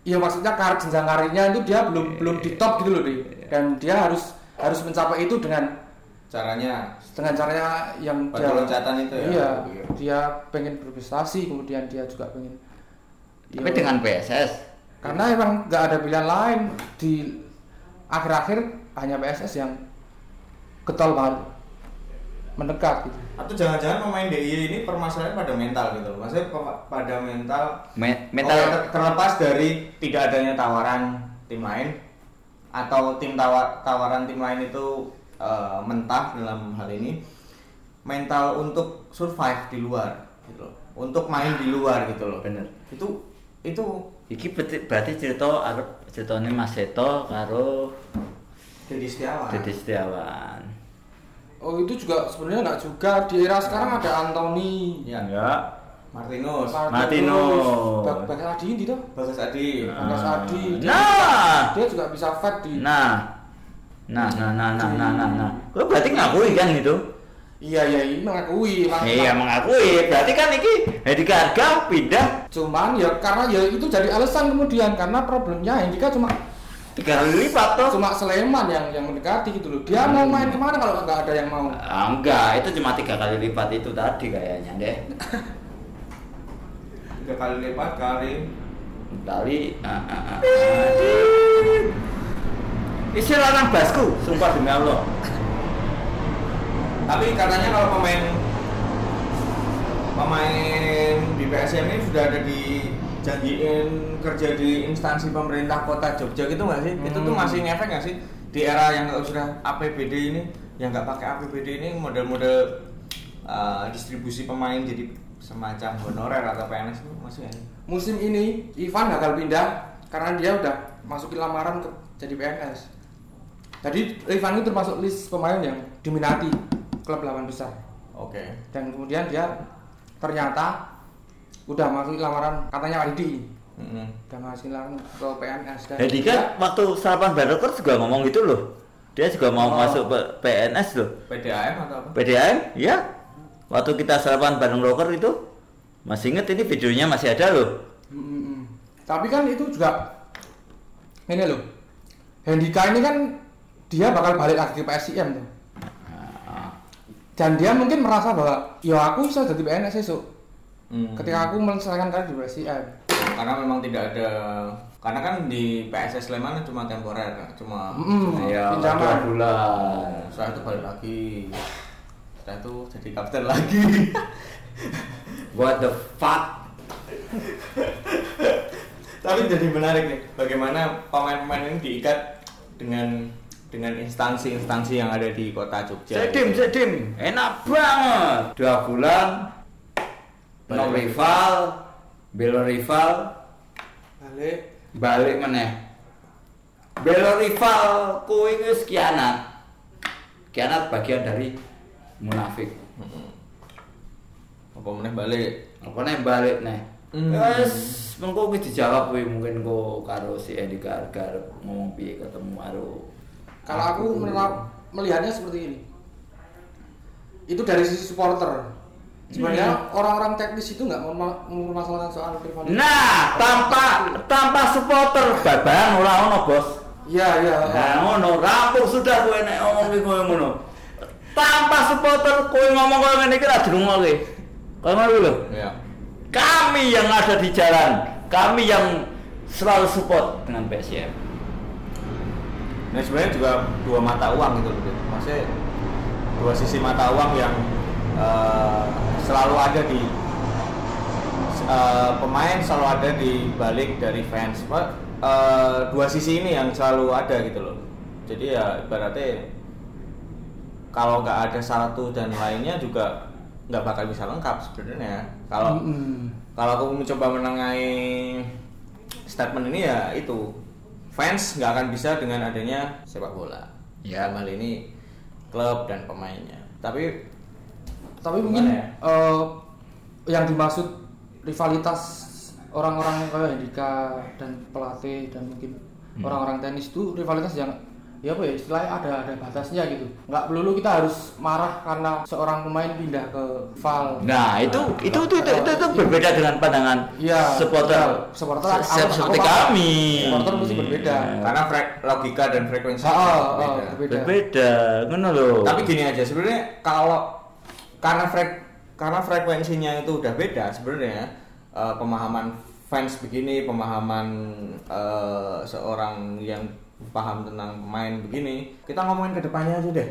Iya maksudnya karir jenjang karirnya itu dia belum belum di top gitu loh Di. dan dia harus harus mencapai itu dengan Caranya dengan caranya yang Pada loncatan itu ya? iya dia pengen berprestasi kemudian dia juga pengen Tapi ya, dengan PSS. karena emang nggak ada pilihan lain di akhir-akhir hanya PSS yang getol banget mendekat gitu atau jangan-jangan pemain DIY ini permasalahannya pada mental gitu loh. Maksudnya pa- pada mental Me- Oke, metal ter- terlepas dari tidak adanya tawaran tim lain atau tim tawa- tawaran tim lain itu eh, mentah dalam hal ini mental untuk survive di luar gitu loh. Untuk main di luar gitu loh. Bener. Itu itu Iki berarti, berarti cerita arep ceritane Mas Seto karo jadi Setiawan. Dede Setiawan. oh itu juga sebenarnya nggak juga di era sekarang ada Anthony Ya. Enggak. Martinus, Martinus. Bag- Bagas Adi ini tuh Bagas Adi. Bagas Adi dia, Nah. dia juga bisa fight di Nah. Nah, nah, nah, nah, nah, nah, nah. Kau berarti ngakui kan gitu? iya iya ini mengakui Iya mengakui. Berarti kan iki Hedi Karga pindah cuman ya karena ya itu jadi alasan kemudian karena problemnya Hendika cuma tiga kali lipat toh. cuma Sleman yang yang mendekati gitu loh dia mau main ke mana kalau nggak ada yang mau Ah, enggak, itu cuma tiga kali lipat itu tadi kayaknya deh. Tiga kali lipat kali. Kali. ah, ah, ah, ah. Isi lanang basku, sumpah demi Allah. Tapi katanya kalau pemain pemain di PSM ini sudah ada dijanjiin kerja di instansi pemerintah kota Jogja gitu nggak sih? Itu tuh Hmm. masih ngefek nggak sih di era yang sudah APBD ini, yang nggak pakai APBD ini model-model uh, distribusi pemain jadi semacam honorer atau PNS itu masih ada. musim ini Ivan gagal pindah karena dia udah masukin lamaran ke jadi PNS jadi Ivan itu termasuk list pemain yang diminati klub lawan besar Oke. dan kemudian dia ternyata udah masukin lamaran katanya ID Mm-mm. udah masukin lamaran ke PNS dan Hedi kan waktu sarapan Barokor juga ngomong gitu loh. Dia juga mau Oh. masuk PNS loh. PDAM atau apa? PDAM, ya. Waktu kita sarapan bareng rocker itu, masih inget ini videonya masih ada loh. Mm, mm, mm. Tapi kan itu juga ini loh. Hendika ini kan dia bakal balik lagi ke PSIM tuh. Dan dia mungkin merasa bahwa ya aku bisa jadi PNS esok Hmm. ketika aku menyelesaikan karir di PSIM. karena memang tidak ada karena kan di PSS Sleman cuma temporer cuma Mm, Iya, pinjaman. dua bulan. setelah itu balik lagi setelah itu jadi kapten lagi What the fuck? tapi jadi menarik nih bagaimana pemain-pemain ini diikat dengan dengan instansi-instansi yang ada di kota Jogja Sedim, sedim, enak banget. Dua bulan, no rival, belo rival, Balik. balik meneh. Belo rival, wis kianat. Kianat bagian dari munafik. apa meneh balik Apa nih balik nih? Hmm. Wes, mengko dijawab mungkin kok karo si Edi Gargar ngomong piye ketemu karo Kalau aku melihatnya seperti ini. Itu dari sisi supporter. Sebenarnya orang-orang teknis itu nggak mempermasalahkan soal rivalitas. Nah, tanpa tanpa supporter babang ora ono, Bos. Iya, iya. Nah, ngono, rampung sudah kowe nek ngomong iki kowe ngono. Tanpa supporter kowe ngomong koyo ngene iki ra dirungokke. Kowe ngono lho. ya Kami yang ada di jalan, kami yang selalu support dengan PSM. Nah sebenarnya juga dua mata uang gitu loh. Maksudnya dua sisi mata uang yang eh, selalu ada di eh, pemain selalu ada di balik dari fans. Eh, dua sisi ini yang selalu ada gitu loh. Jadi ya ibaratnya kalau nggak ada satu dan lainnya juga nggak bakal bisa lengkap sebenarnya. Kalau Mm-mm. kalau aku mencoba menengahi statement ini ya itu fans nggak akan bisa dengan adanya sepak bola Ya. dalam hal ini klub dan pemainnya tapi Tapi mungkin ya? eh, yang dimaksud rivalitas orang-orang kayak Hendika dan pelatih dan mungkin orang-orang tenis itu rivalitas yang ya apa ya istilahnya ada ada batasnya gitu nggak perlu kita harus marah karena seorang pemain pindah ke Val Nah, itu itu itu itu, itu, itu berbeda dengan pandangan Iya, supporter betul. supporter se- aku- se- aku seperti paham. kami. Supporter mesti berbeda. Karena frek- logika dan frekuensi ah, ah, berbeda. berbeda. Berbeda, ngono loh. Tapi gini aja sebenarnya kalau karena frek karena frekuensinya itu udah beda sebenarnya eh, pemahaman fans begini, pemahaman eh, seorang yang paham tentang pemain begini, kita ngomongin ke depannya aja deh.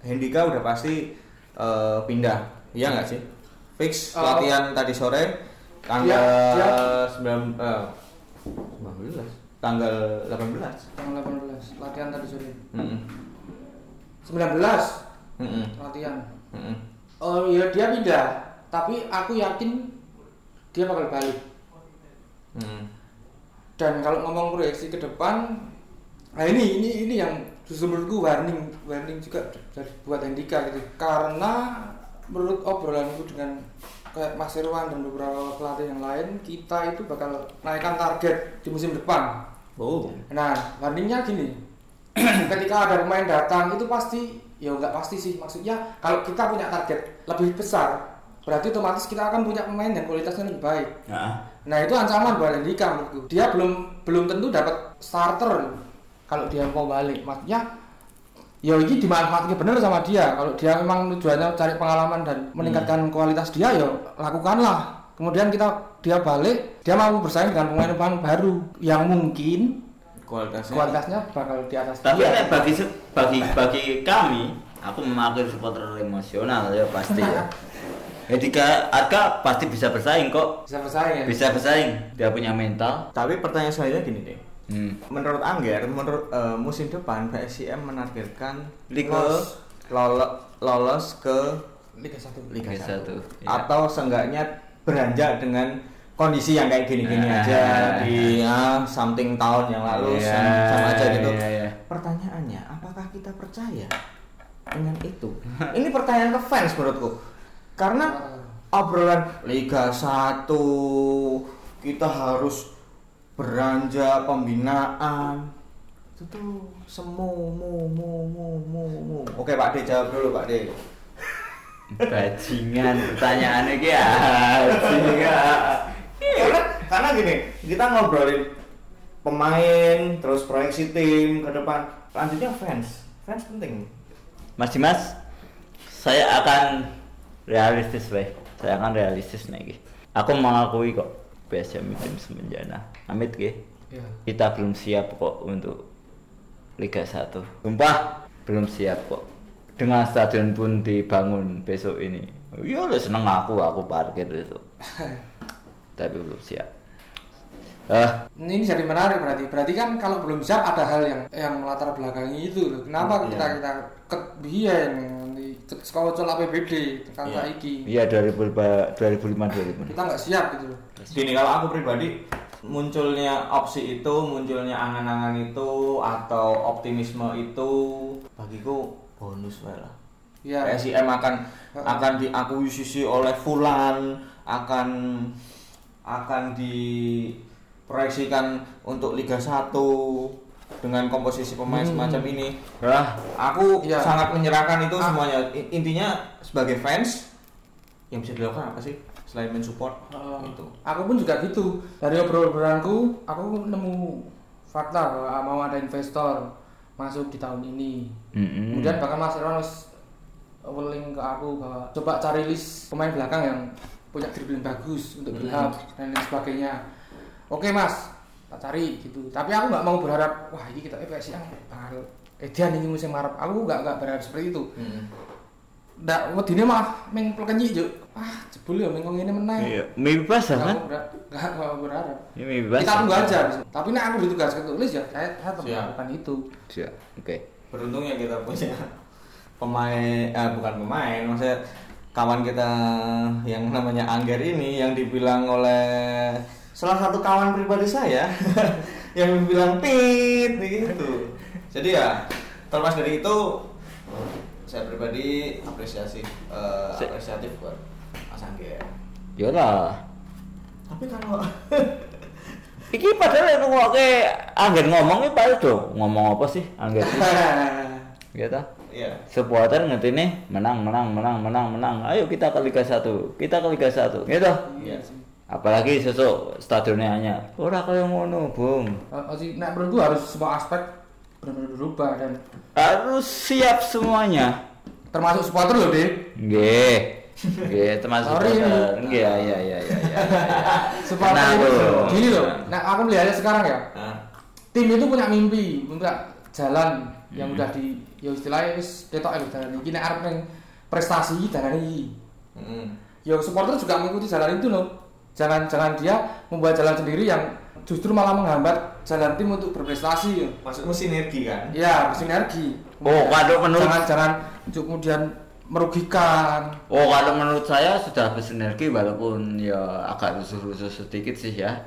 Hendika udah pasti eh, pindah, iya nggak sih? Fix Eh, latihan tadi sore tanggal dia- 9 eh, 19 tanggal 18. tanggal 18 latihan tadi sore Mm-mm. 19 Mm-mm. latihan Mm-mm. oh ya dia pindah tapi aku yakin dia bakal balik Mm-mm. dan kalau ngomong proyeksi ke depan nah ini ini ini yang justru menurutku warning warning juga dari buat Hendika gitu karena menurut obrolanku dengan kayak Mas Irwan dan beberapa pelatih yang lain kita itu bakal naikkan target di musim depan Oh. Nah, warningnya gini. Ketika ada pemain datang itu pasti ya nggak pasti sih maksudnya kalau kita punya target lebih besar berarti otomatis kita akan punya pemain yang kualitasnya lebih baik. Nah, Nah itu ancaman buat Andika menurutku. Dia belum belum tentu dapat starter kalau dia mau balik. Maksudnya ya ini dimanfaatkan bener sama dia. Kalau dia memang tujuannya cari pengalaman dan meningkatkan kualitas dia ya lakukanlah. Kemudian kita dia balik, dia mau bersaing dengan pemain-pemain baru yang mungkin kualitasnya kualitasnya bakal di atas tapi dia. bagi bagi bagi kami, aku memakai supporter emosional ya pasti ya. Ketika Arka pasti bisa bersaing kok. bisa bersaing ya. Bisa bersaing, dia punya mental. tapi pertanyaan selanjutnya gini deh Hmm. menurut Angger menurut eh, musim depan PSIM menargetkan Liga. lolos lolo- lolos ke Liga 1. Liga Liga 1 satu, iya. atau seenggaknya beranjak dengan kondisi yang kayak gini-gini Nah. aja di ah, something tahun yang lalu Iya, sama, sama aja gitu iya, iya. pertanyaannya apakah kita percaya dengan itu ini pertanyaan ke fans menurutku karena obrolan Liga 1 kita harus beranjak pembinaan itu tuh semu mu mu mu mu mu oke Pak D jawab dulu Pak D Bajingan pertanyaannya ki bajingan. karena karena gini kita ngobrolin pemain terus proyeksi tim ke depan lanjutnya fans fans penting Mas Dimas, saya akan realistis weh. Saya akan realistis nih. Aku mengakui kok PSM tim semenjana. Amit. Iya. Kita belum siap kok untuk Liga 1. Sumpah belum siap kok. Dengan stadion pun dibangun besok ini. Ya udah seneng aku, aku parkir itu. Tapi belum siap. Eh, Ini jadi menarik berarti. Berarti kan kalau belum siap ada hal yang yang melatar belakangi itu loh. Kenapa Iya. kita kita ke biyen di ke sekolah APBD tekan Iya. saiki. iya 2005 2005 2006. Kita nggak siap gitu loh. gini kalau aku pribadi munculnya opsi itu munculnya angan-angan itu atau optimisme itu bagiku bonus lah Iya. PSIM akan akan diakuisisi oleh Fulan akan akan diproyeksikan untuk Liga 1 dengan komposisi pemain semacam ini Wah, aku Iya. sangat menyerahkan itu Ah. semuanya intinya sebagai fans yang bisa dilakukan apa sih selain mensupport Uh, itu aku pun juga gitu. Dari obrolan-obrolanku, aku nemu fakta bahwa mau ada investor masuk di tahun ini. Mm-mm. Kemudian bahkan Mas Irwan willing ke aku bahwa coba cari list pemain belakang yang punya dribbling bagus untuk build up dan lain sebagainya. Oke Mas, tak cari gitu. Tapi aku nggak mau berharap wah ini kita EPS yang bakal edian ini musim Arab. Aku nggak nggak berharap seperti itu. Nggak, wedine mah meng plekenyi juk. Ah, jebul ya mengong ini menang. Iya, mimpi Nggak kan? mau ber- nggak mau berharap. Ini mimpi basah. Kita tunggu aja. Tapi nek aku ditugaskan tulis ya, saya, saya tetap melakukan itu. Siap. Oke. beruntungnya kita punya pemain eh, bukan pemain maksudnya kawan kita yang namanya Angger ini yang dibilang oleh salah satu kawan pribadi saya yang bilang pit gitu jadi ya terlepas dari itu saya pribadi apresiasi eh, Se- apresiatif buat Mas Angger Yolah. Tapi kalau Iki padahal ngrungokke anggen ngomong iki padahal do ngomong apa sih anggen iki? Gitu. Iya. Supporter ngerti nih menang menang menang menang menang. Ayo kita ke Liga 1. Kita ke Liga 1. Gitu. Iya. Apalagi sesuk stadionnya hanya ora kaya ngono, Bung. Masih nek menurutku harus semua aspek benar-benar berubah dan Harus siap semuanya. termasuk supporter loh deh Nggih. Nggih, termasuk Sorry. supporter. Nggih, ya ya ya ya. ya. supporter Tenang, itu gini loh nah aku melihatnya sekarang ya Nah, tim itu punya mimpi punya jalan yang Hmm. udah di ya istilahnya wis ketok ya jalan iki nek arep ning prestasi jalan iki mm, ya supporter juga mengikuti jalan itu loh jangan jangan dia membuat jalan sendiri yang justru malah menghambat jalan tim untuk berprestasi maksudmu sinergi kan? ya bersinergi Oh, kalau menurut- jangan jangan kemudian merugikan Oh, kalau menurut saya sudah bersinergi walaupun ya agak rusuh-rusuh sedikit sih ya.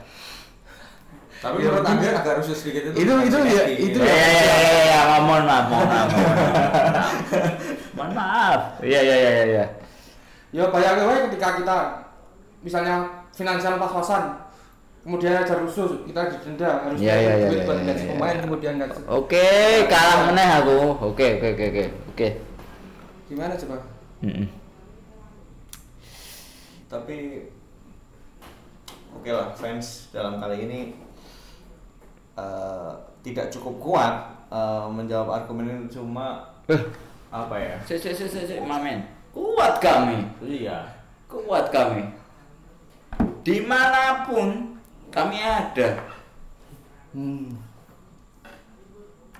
Tapi Ya, menurut mungkin- Anda agak rusuh sedikit itu. Itu- itu ya- sinergi, itu Ya, ya, ya, ya, ya, ya, mohon maaf, mohon maaf, mohon maaf. Mohon maaf. Iya, iya, iya, iya. ya bayangin wae ketika kita misalnya finansial pas-pasan kemudian ada rusuh kita didenda harus duit iya, buat iya, gaji iya. pemain kemudian nggak Oke, kalah meneh aku. Oke, oke, oke, oke. Oke. gimana coba Mm-mm. Tapi oke lah fans dalam kali ini eh, tidak cukup kuat eh, menjawab argumen ini cuma Eh, apa ya? si, si, si, si, si, Mamen. Kuat kami. Iya. Kuat kami. Di mana pun kami ada. hmm.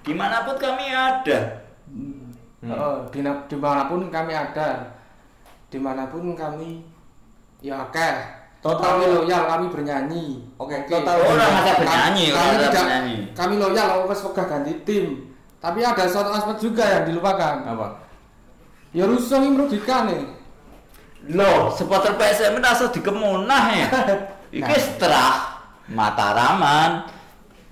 Di mana pun kami ada. Hmm. Oh, di di mana pun kami ada di mana pun kami ya oke Total- kami loyal kami bernyanyi Oke, Oke. total- Oh, orang masa Kami- bernyanyi, kami, masa tidak bernyanyi. kami loyal wes wegah ganti tim tapi ada satu aspek juga yang dilupakan Apa? ya rusuh ini merugikan nih Loh, supporter PSM rasa dikemunah ya. Iki setelah Mataraman.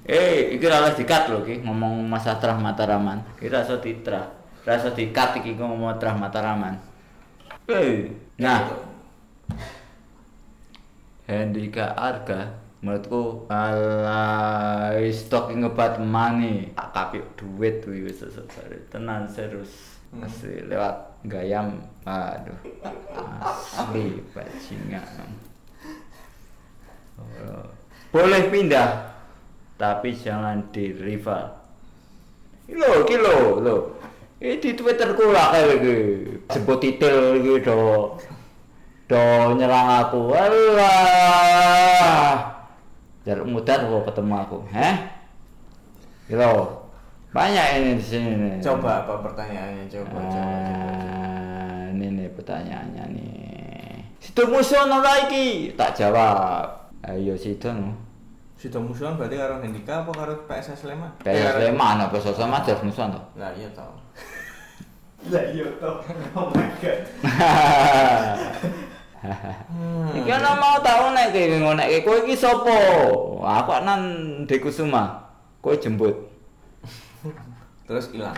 Eh, iki ora oleh dikat lho iki ngomong masa terah Mataraman. Iki rasa diterah. Rasa dikat iki ngomong terah Mataraman. Eh, nah. Hendrika Arga menurutku ala stok ngebat money tak kapik duit kuwi wis sesare tenan serius asli lewat gayam aduh asli bajingan Oh. Boleh pindah tapi jangan di rival lo iki lo lo. Ini di twitterku lah kayak gitu. Sebut titel gitu do nyerang aku. Alah. Jarak mudah kok ketemu aku heh? Gitu banyak ini di sini nih. Coba apa pertanyaannya? Coba, coba, coba. Ah, ini nih pertanyaannya nih. Situ musuh lagi? Tak jawab. Ayo situ. no Sudah musuhan berarti karo Hendika apa karo PSS Sleman? kayak Sleman apa sosok jelas musuhan tuh Lah iya tau. Lah iya tau. Oh my god. Iki ana mau tau nek iki ngonek kowe iki sapa? Aku nan Dekusuma. Kowe jemput. Terus hilang.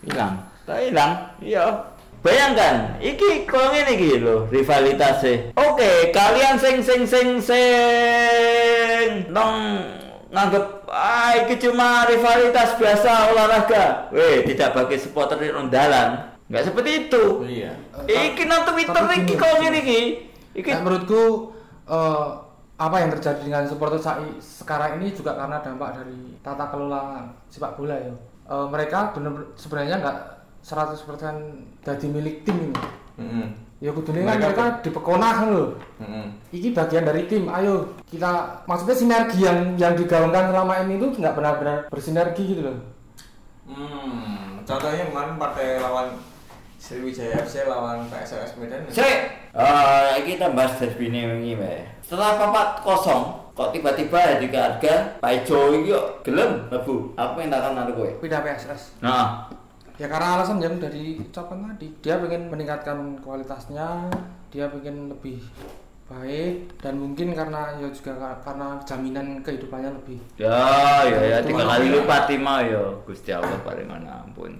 Hilang. Tak hilang. Iya. Bayangkan, iki kok ngene iki lho rivalitasnya. Oke, kalian sing sing sing sing nong nganggep ah iki cuma rivalitas biasa olahraga. Weh, tidak bagi supporter di dalan. Enggak seperti itu. Iya. Iki nang Twitter Tapi iki kok ngene iki. Iki Nah, menurutku eh, apa yang terjadi dengan supporter sai- sekarang ini juga karena dampak dari tata kelola sepak bola ya. Eh, mereka benar sebenarnya nggak 100% jadi milik tim ini. Heeh. Ya kudune kan Mereka mereka dipekonah loh. Heeh. Iki bagian dari tim. Ayo kita maksudnya sinergi yang yang digaungkan selama ini tuh nggak benar-benar bersinergi gitu loh. Hmm, contohnya kemarin partai lawan Sriwijaya FC lawan PSS Medan. Sik, eh kita bahas derby ini wingi wae. Setelah papat kosong, kok tiba-tiba di harga Pak Ijo iki kok gelem lebu. Apa yang takkan nanti kowe? Pindah PSS. Nah, Ya karena alasan yang udah diucapkan tadi, dia pengen meningkatkan kualitasnya, dia pengen lebih baik dan mungkin karena ya juga ka- karena jaminan kehidupannya lebih. ya ya ya tiga kali ya. lipat lima ya Gusti Allah paling mana ampun.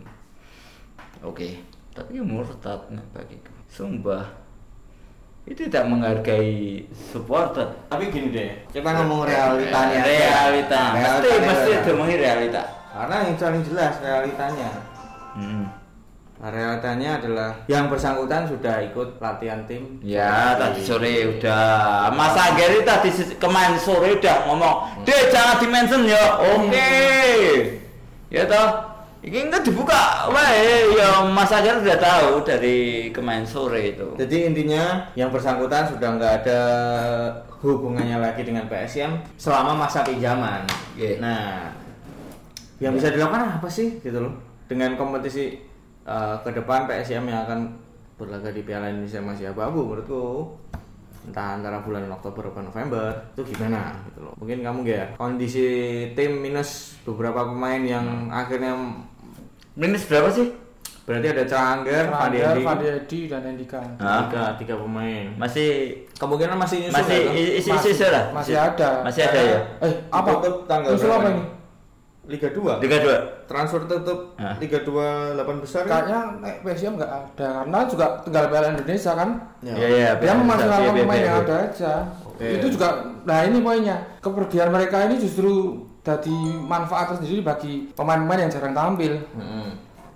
Oke, tapi murtad nih bagiku. Sumpah. itu tidak menghargai supporter Tapi gini deh, kita ngomong realitanya. aja. realita pasti Realitanya pasti aja. ngomongin realita Karena yang paling jelas realitanya. Hmm. Nah, realitanya adalah yang bersangkutan sudah ikut latihan tim. Ya tadi sore udah. Mas Ageri tadi se- kemarin sore udah ngomong Dek jangan dimention ya. Oke. Ya toh Ini enggak dibuka. Wae ya Mas Ageri udah tahu dari kemarin sore itu. Jadi intinya yang bersangkutan sudah nggak ada hubungannya lagi dengan PSM selama masa pinjaman. Oke. Nah, yang bisa dilakukan apa sih gitu loh dengan kompetisi eh, ke depan PSM yang akan berlaga di Piala Indonesia masih abu-abu menurutku. Entah antara bulan Oktober atau November itu gimana gitu loh. Mungkin kamu gak kondisi tim minus beberapa pemain yang akhirnya Minus berapa sih? berarti ada Cangger, Fandi Fandi Fandi Edi. Dan Endika tiga tiga pemain. Masih kemungkinan masih nyusul Masih isi isi isi lah. Masih ada. Masih ada ya? Eh apa? Tanggal berapa apa ini? Liga 2 Liga dua transfer tutup Ah. Liga 2 8 besar kan? kayaknya naik PSM nggak ada karena juga tinggal Piala Indonesia kan Ya. Iya iya dia memaksimalkan Iya, iya, pemain iya, yang iya. ada aja Oke. itu juga nah ini poinnya kepergian mereka ini justru jadi manfaat tersendiri bagi pemain-pemain yang jarang tampil Mm-mm.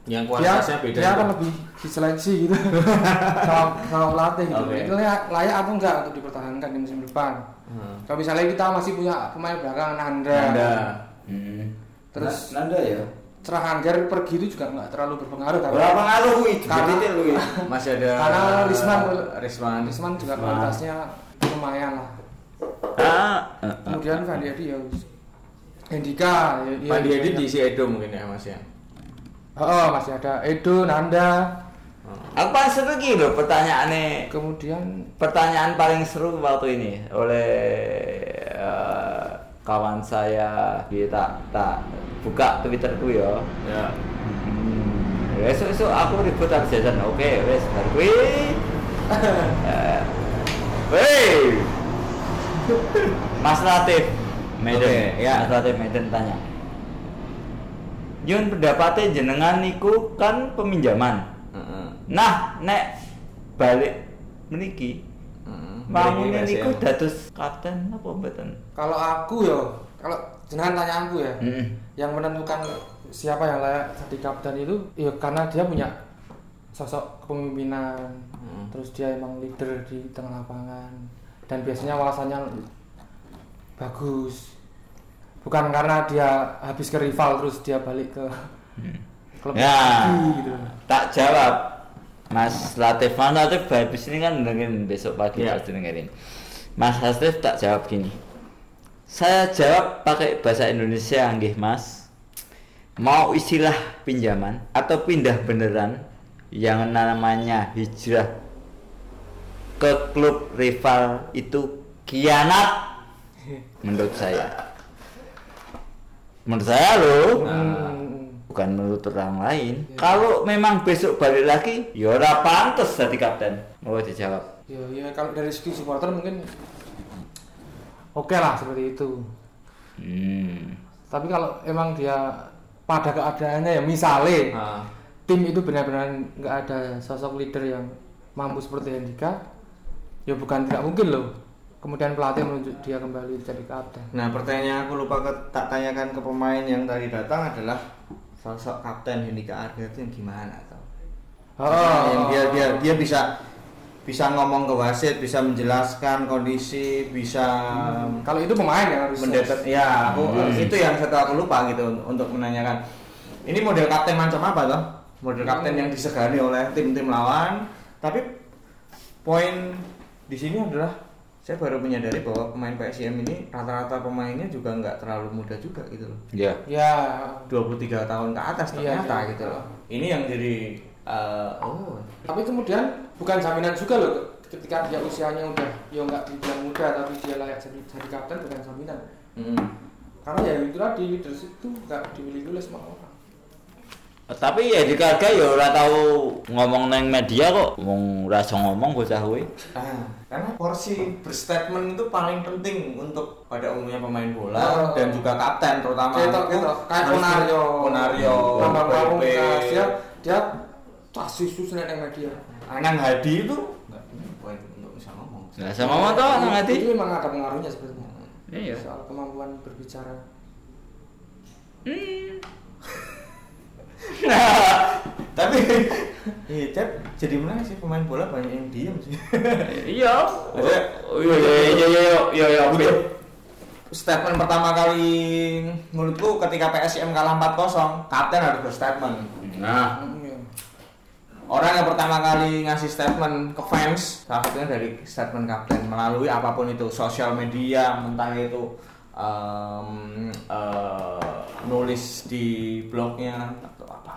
Yang dia kualitasnya beda. dia akan lebih diseleksi gitu sama sama pelatih gitu Oke. itu layak, layak atau enggak untuk dipertahankan di musim depan Hmm. kalau misalnya kita masih punya pemain belakang Nanda, Nanda. Hmm. Terus Nanda ya Cerah Angger pergi itu juga nggak terlalu berpengaruh tapi Berapa ngaruh itu? Karena- ya. Masih ada Karena Risman Risman. Risman juga kualitasnya lumayan lah Ah, ah, ah. kemudian Fandi Edi ya Hendika ya, ya, Fandi ya, Edi ya. di si Edo mungkin ya Mas ya. oh, masih ada Edo Nanda Aku paling seru gitu loh pertanyaannya kemudian pertanyaan paling seru waktu ini oleh eh, kawan saya kita tak buka twitterku ya Ya. hmm. esok esok aku ribut habis jajan oke wes bar kuwi Eh, Wey Mas Latif Medan Oke, ya. Mas Latif Medan tanya Yun pendapatnya jenengan niku kan peminjaman Heeh. Nah, nek balik meniki, Bagi niku dados kapten apa mboten? kalau aku ya kalau jenengan tanya aku ya Heeh. yang menentukan siapa yang layak jadi kapten itu ya karena dia punya sosok kepemimpinan Hmm. terus dia emang leader di tengah lapangan dan biasanya wawasannya bagus bukan karena dia habis ke rival terus dia balik ke klub Ya. lagi gitu Tak jawab. Mas Latif, Mas Latif habis ini kan dengerin besok pagi Ya. pasti dengerin. Mas Latif tak jawab gini. Saya jawab pakai bahasa Indonesia nggih Mas. Mau istilah pinjaman atau pindah beneran yang namanya hijrah ke klub rival itu kianat menurut saya. Menurut saya loh Hmm. Bukan menurut orang lain. Kalau memang besok balik lagi, ya ora pantes jadi kapten. Mau dijawab. ya, ya kalau dari segi supporter mungkin oke lah seperti itu Hmm. tapi kalau emang dia pada keadaannya ya misalnya Ah. tim itu benar-benar nggak ada sosok leader yang mampu seperti Hendika ya bukan tidak mungkin loh kemudian pelatih menunjuk dia kembali jadi kapten Nah, pertanyaan yang aku lupa ke, tak tanyakan ke pemain yang tadi datang adalah sosok kapten Hendika Arga itu yang gimana tau? Oh. yang dia dia dia bisa bisa ngomong ke wasit, bisa menjelaskan kondisi, bisa kalau itu pemain ya harus mendetek ya aku itu yang satu aku lupa gitu untuk, menanyakan. Ini model kapten macam apa toh? Model kapten yang disegani oleh tim-tim lawan tapi poin di sini adalah saya baru menyadari bahwa pemain PSM ini rata-rata pemainnya juga nggak terlalu muda juga gitu loh Ya. ya 23 tahun ke atas Iya, ternyata iya. gitu loh ini yang jadi eh, oh tapi kemudian bukan jaminan juga loh ketika dia usianya udah ya nggak dibilang muda tapi dia layak jadi, jadi kapten bukan jaminan mm. karena ya itu tadi leadership itu nggak dimiliki oleh semua orang Tapi ya di Karga ya ora tahu ngomong neng media kok. Wong ora iso ngomong bocah kuwi. Ah, karena porsi berstatement itu paling penting untuk pada umumnya pemain bola Oh. dan juga kapten terutama itu kayak harus Konario Konario Bambang. Pamungkas dia dia tas susu seneng media Anang Hadi itu nggak untuk bisa ngomong Nah, sama mau toh nang itu ati. memang ada pengaruhnya sebenarnya Iya. soal kemampuan berbicara Tapi iya, Cep, jadi menarik sih pemain bola banyak yang diem sih. Iya. Oh, iya iya iya iya iya iya. Untuk statement pertama kali menurutku ketika PSM kalah 4-0, kapten harus berstatement. Nah, Iya. Orang yang pertama kali ngasih statement ke fans, salah satunya dari statement kapten melalui apa pun itu, sosial media, entah itu em, eh, nulis di blognya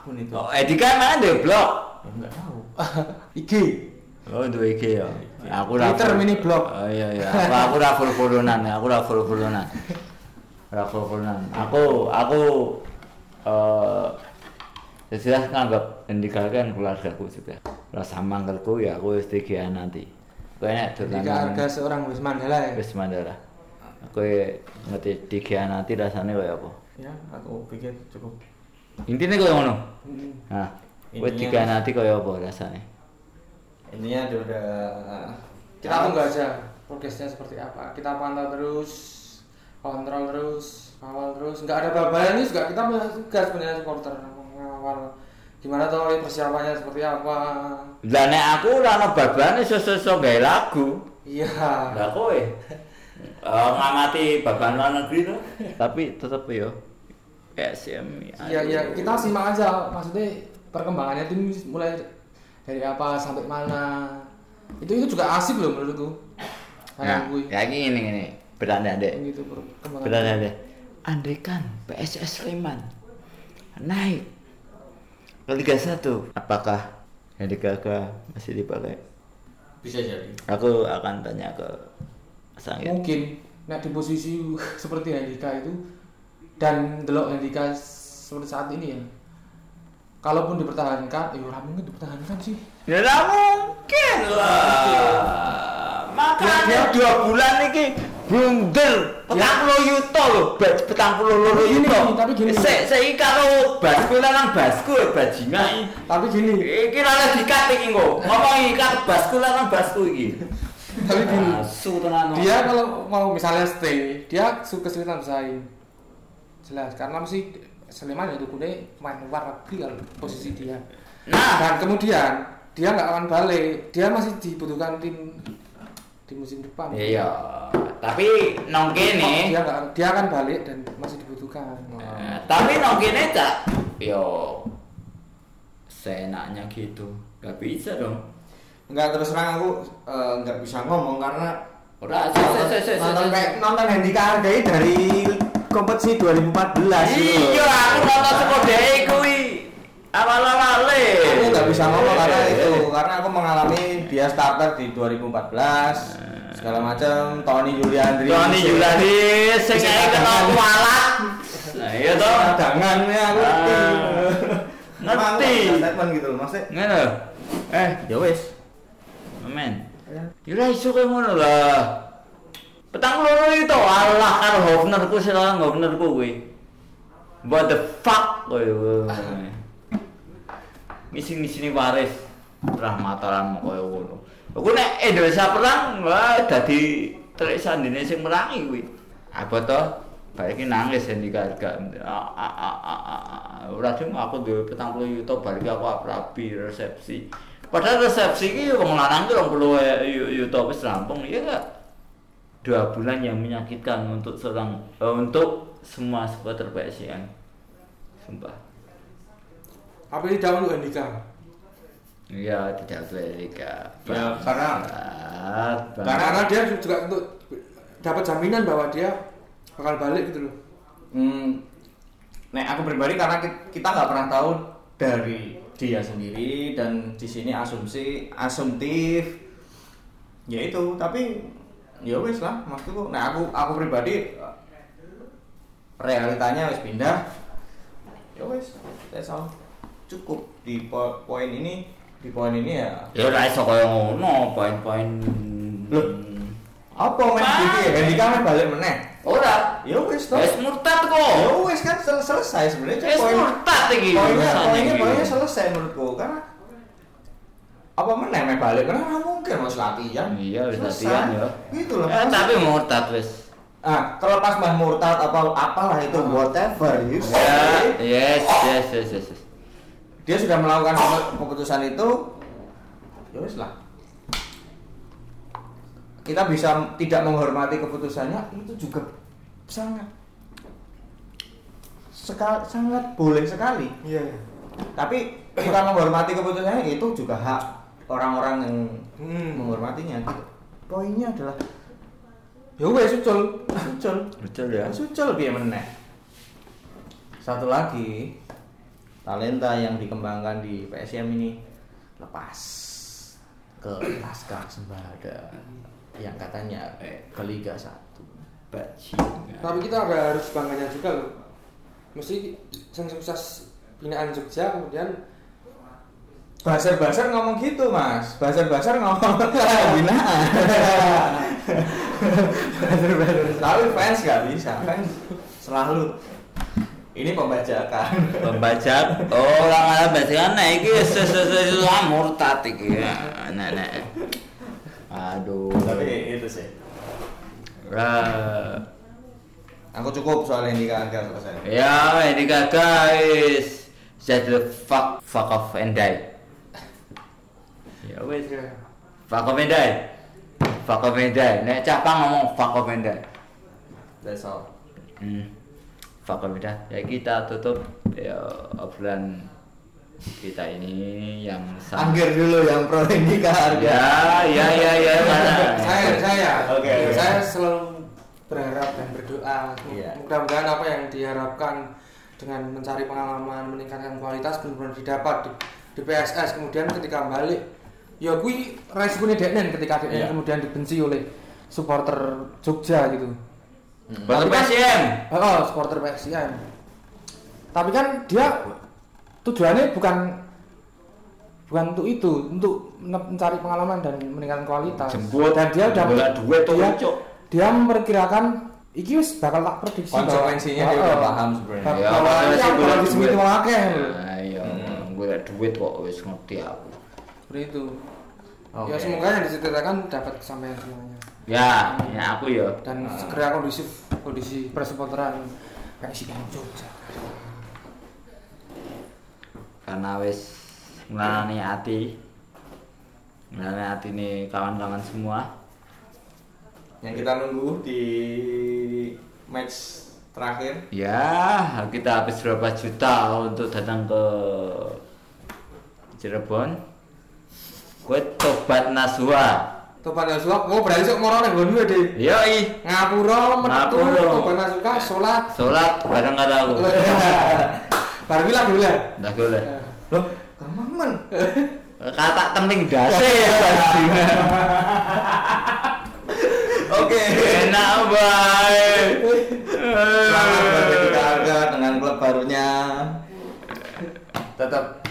apa pun itu. oh, Edika mana deh blog? Ya, nggak tahu. IG Oh, dua IG ya. Aku ora Twitter full- mini blog. Oh iya iya. Aku aku ora full followan, aku ora full followan. Ora full. Aku aku eh ya sudah nganggap Indika kan keluargaku juga. Rasa mangkelku ya aku wis nanti. Kowe nek jika dolanan harga seorang Wis Mandala ya wis mandala. Aku ngerti tiga nanti rasanya kaya apa. Ya, aku pikir cukup. Intinya ngono. Hmm. Nah, kowe Intinya- tiga nanti kaya apa rasanya? Intinya dia udah kita tunggu aja progresnya seperti apa. Kita pantau terus kontrol terus kawal terus. Nggak ada babalan ini juga kita punya tugas sebenarnya supporter. Mengawal gimana tuh persiapannya seperti apa? Lah nek aku ora ono babane sesuatu gawe lagu. iya. Lah kowe? Eh, ngamati baban luar negeri tuh. Tapi tetep yo PSM. iya iya kita simak aja maksudnya perkembangannya tim mulai dari apa sampai mana itu itu juga asik loh menurutku Nah, ya gini gini. Beranda deh. gitu perkembangan Beranda deh. Andai kan PSS Sleman naik ke Liga 1, apakah Hedi Gaga masih dipakai? bisa jadi. Aku akan tanya ke Sanggit. mungkin nah di posisi seperti Handika itu dan delok Handika seperti saat ini ya kalaupun dipertahankan eh ora mungkin dipertahankan sih Ya nggak mungkin lah. Makanya dua bulan ini blunder. Petang puluh yuto loh, baj petang puluh loro Tapi gini, yuto. tapi gini. Sek sek karo basku lanang basku ya bajingan. tapi gini Iki ora dikat iki kok. Ngomong ikat basku lanang basku iki. tapi gini dia kalau mau misalnya stay dia su- kesulitan bersaing jelas karena mesti Sleman itu kude main luar negeri kalau posisi dia. Nah, dan kemudian dia nggak akan balik. Dia masih dibutuhkan tim di musim depan. Iya. Tapi nong kene dia nggak dia akan balik dan masih dibutuhkan. Eh, tapi nong kene cak. Yo. Seenaknya gitu. Gak bisa dong. Enggak terus terang aku eh, nggak bisa ngomong karena Ora nonton kayak nonton Handika Hargai dari kompetisi 2014 gitu. Iya, aku nonton dhek kuwi. Awal-awale. Aku nggak bisa ngomong karena itu karena aku mengalami dia starter di 2014 segala macam Tony Juliandri Tony Julani sing ae cadangan. kualat. Nah, iya toh. cadangannya aku ngerti. Ah, ngerti. Emang statement gitu loh maksudnya Ngono. Eh, ya wes men. Ya ora iso kaya ngono lah. Petang loro itu Allah karo Hofnerku silang Hofnerku kuwi. What the fuck koyo. Ngisi-ngisini waris rahmataran koyo ngono. Aku nek Indonesia perang wah dadi telik sandine sing merangi kuwi. Apa to? Balik nangis yang digarga. Ah, ah, ah, ah, ah. Ora cuma aku duwe 40 yuta balik aku aprabi resepsi. Padahal resepsi ini wong lanang tuh 20 yuta wis rampung, iya enggak? Dua bulan yang menyakitkan untuk seorang eh, untuk semua supporter PSIM. Sumpah. apa ini dahulu Andika Iya, tidak Amerika. Ya, karena- karena, karena dia juga untuk dapat jaminan bahwa dia bakal balik gitu loh Hmm, nek aku pribadi karena ki- kita nggak pernah tahu dari dia sendiri dan di sini asumsi asumtif ya itu tapi ya wes lah maksudku nah aku aku pribadi realitanya wes pindah ya wes that's all cukup di po- poin ini di poin ini ya Ya ora iso kaya ngono, poin-poin. Loh. apa men iki ya Hendika men balik meneh Ora. ya wes toh Wis murtad ya kok. wes kan sel- selesai sebenarnya Wis poin murtad iki. poinnya poinnya poinnya selesai menurutku karena apa meneh meh balik karena nggak mungkin mas latihan Iya, latihan ya. gitu loh Eh, tapi murtad wis. ah terlepas mah murtad apa apalah itu whatever you Ya, say. yes, yes, yes, yes. yes. dia sudah melakukan kepu- keputusan itu ya wis lah kita bisa tidak menghormati keputusannya itu juga sangat sekal, sangat boleh sekali Iya. tapi kita menghormati keputusannya itu juga hak orang-orang yang Hmm. menghormatinya gitu. poinnya adalah Ya wes ucul. sucul Betul ya. sucul biar meneh satu lagi talenta yang dikembangkan di PSM ini lepas ke Laskar Sembada yang katanya eh, ke Liga 1 Bajingan. Tapi kita ada harus bangganya juga loh. Mesti yang sukses binaan Jogja kemudian Basar-basar ngomong gitu mas Basar-basar ngomong pembinaan Basar-basar Tapi fans gak bisa Fans selalu Ini pembajakan Pembajak. Oh, orang Arab bajingan nah iki sesuatu murtad iki. Nek nek. Aduh. Tapi itu sih Lah, Aku cukup soal ini kan selesai Ya, ini guys. Just the fuck fuck off and die. Ya. Fuck off and die. Nek capang ngomong die. That's all Hmm. Die. Ya kita tutup ya obrolan kita ini yang sangat Anggir dulu yang pro Indika harga Ya, ya, ya, ya. mana? saya saya Oke, oke. saya selalu berharap dan berdoa Iya. mudah-mudahan apa yang diharapkan dengan mencari pengalaman meningkatkan kualitas benar-benar didapat di, di PSS kemudian ketika balik ya kui resikonya Deknen ketika Deknen Iya. kemudian dibenci oleh supporter Jogja gitu Batu PSM. oh supporter PSM tapi kan dia tujuannya bukan bukan untuk itu untuk men- mencari pengalaman dan meningkatkan kualitas Jemput dan dia udah tuh, dia, dia memperkirakan iki wis bakal tak prediksi Konsekuensinya dia udah paham sebenarnya. Ya, bahwa makanya ini sih bakal bola disemiti duit. wong akeh Ayo, gue duit kok wis ngerti aku. Seperti itu Oke. ya semoga yang diceritakan dapat kesampaian semuanya Ya, ya aku ya. dan segera kondusif kondisi persupporteran PSIM Jogja Karena wis ngelarani hati. Ngelarani hati nih kawan-kawan semua. Yang kita nunggu di match terakhir Ya, kita habis berapa juta untuk datang ke Cirebon. Gue tobat Naswa. Topan Nasuka, oh berarti sok moro nang nggonmu deh. Yoi, Ngapura, metu, Ngapura. Topan Nasuka, sholat. sholat bareng kata aku. Baru bilang dulu lah. Nggak boleh. loh kamangan Kata tening dasi. oke Enak baik. selamat harga dengan klub barunya tetap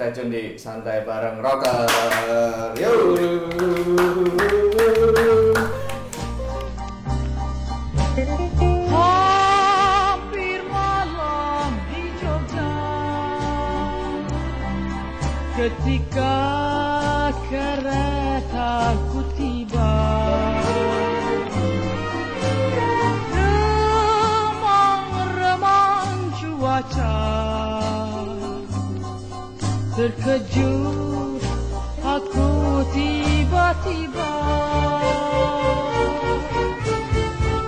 stay tune di santai bareng rocker. Yuk Hampir malam di Jogja. Ketika terkejut aku tiba-tiba.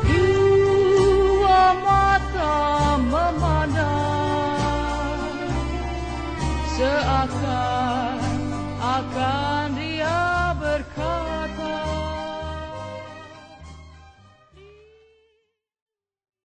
Dua mata memandang Seakan akan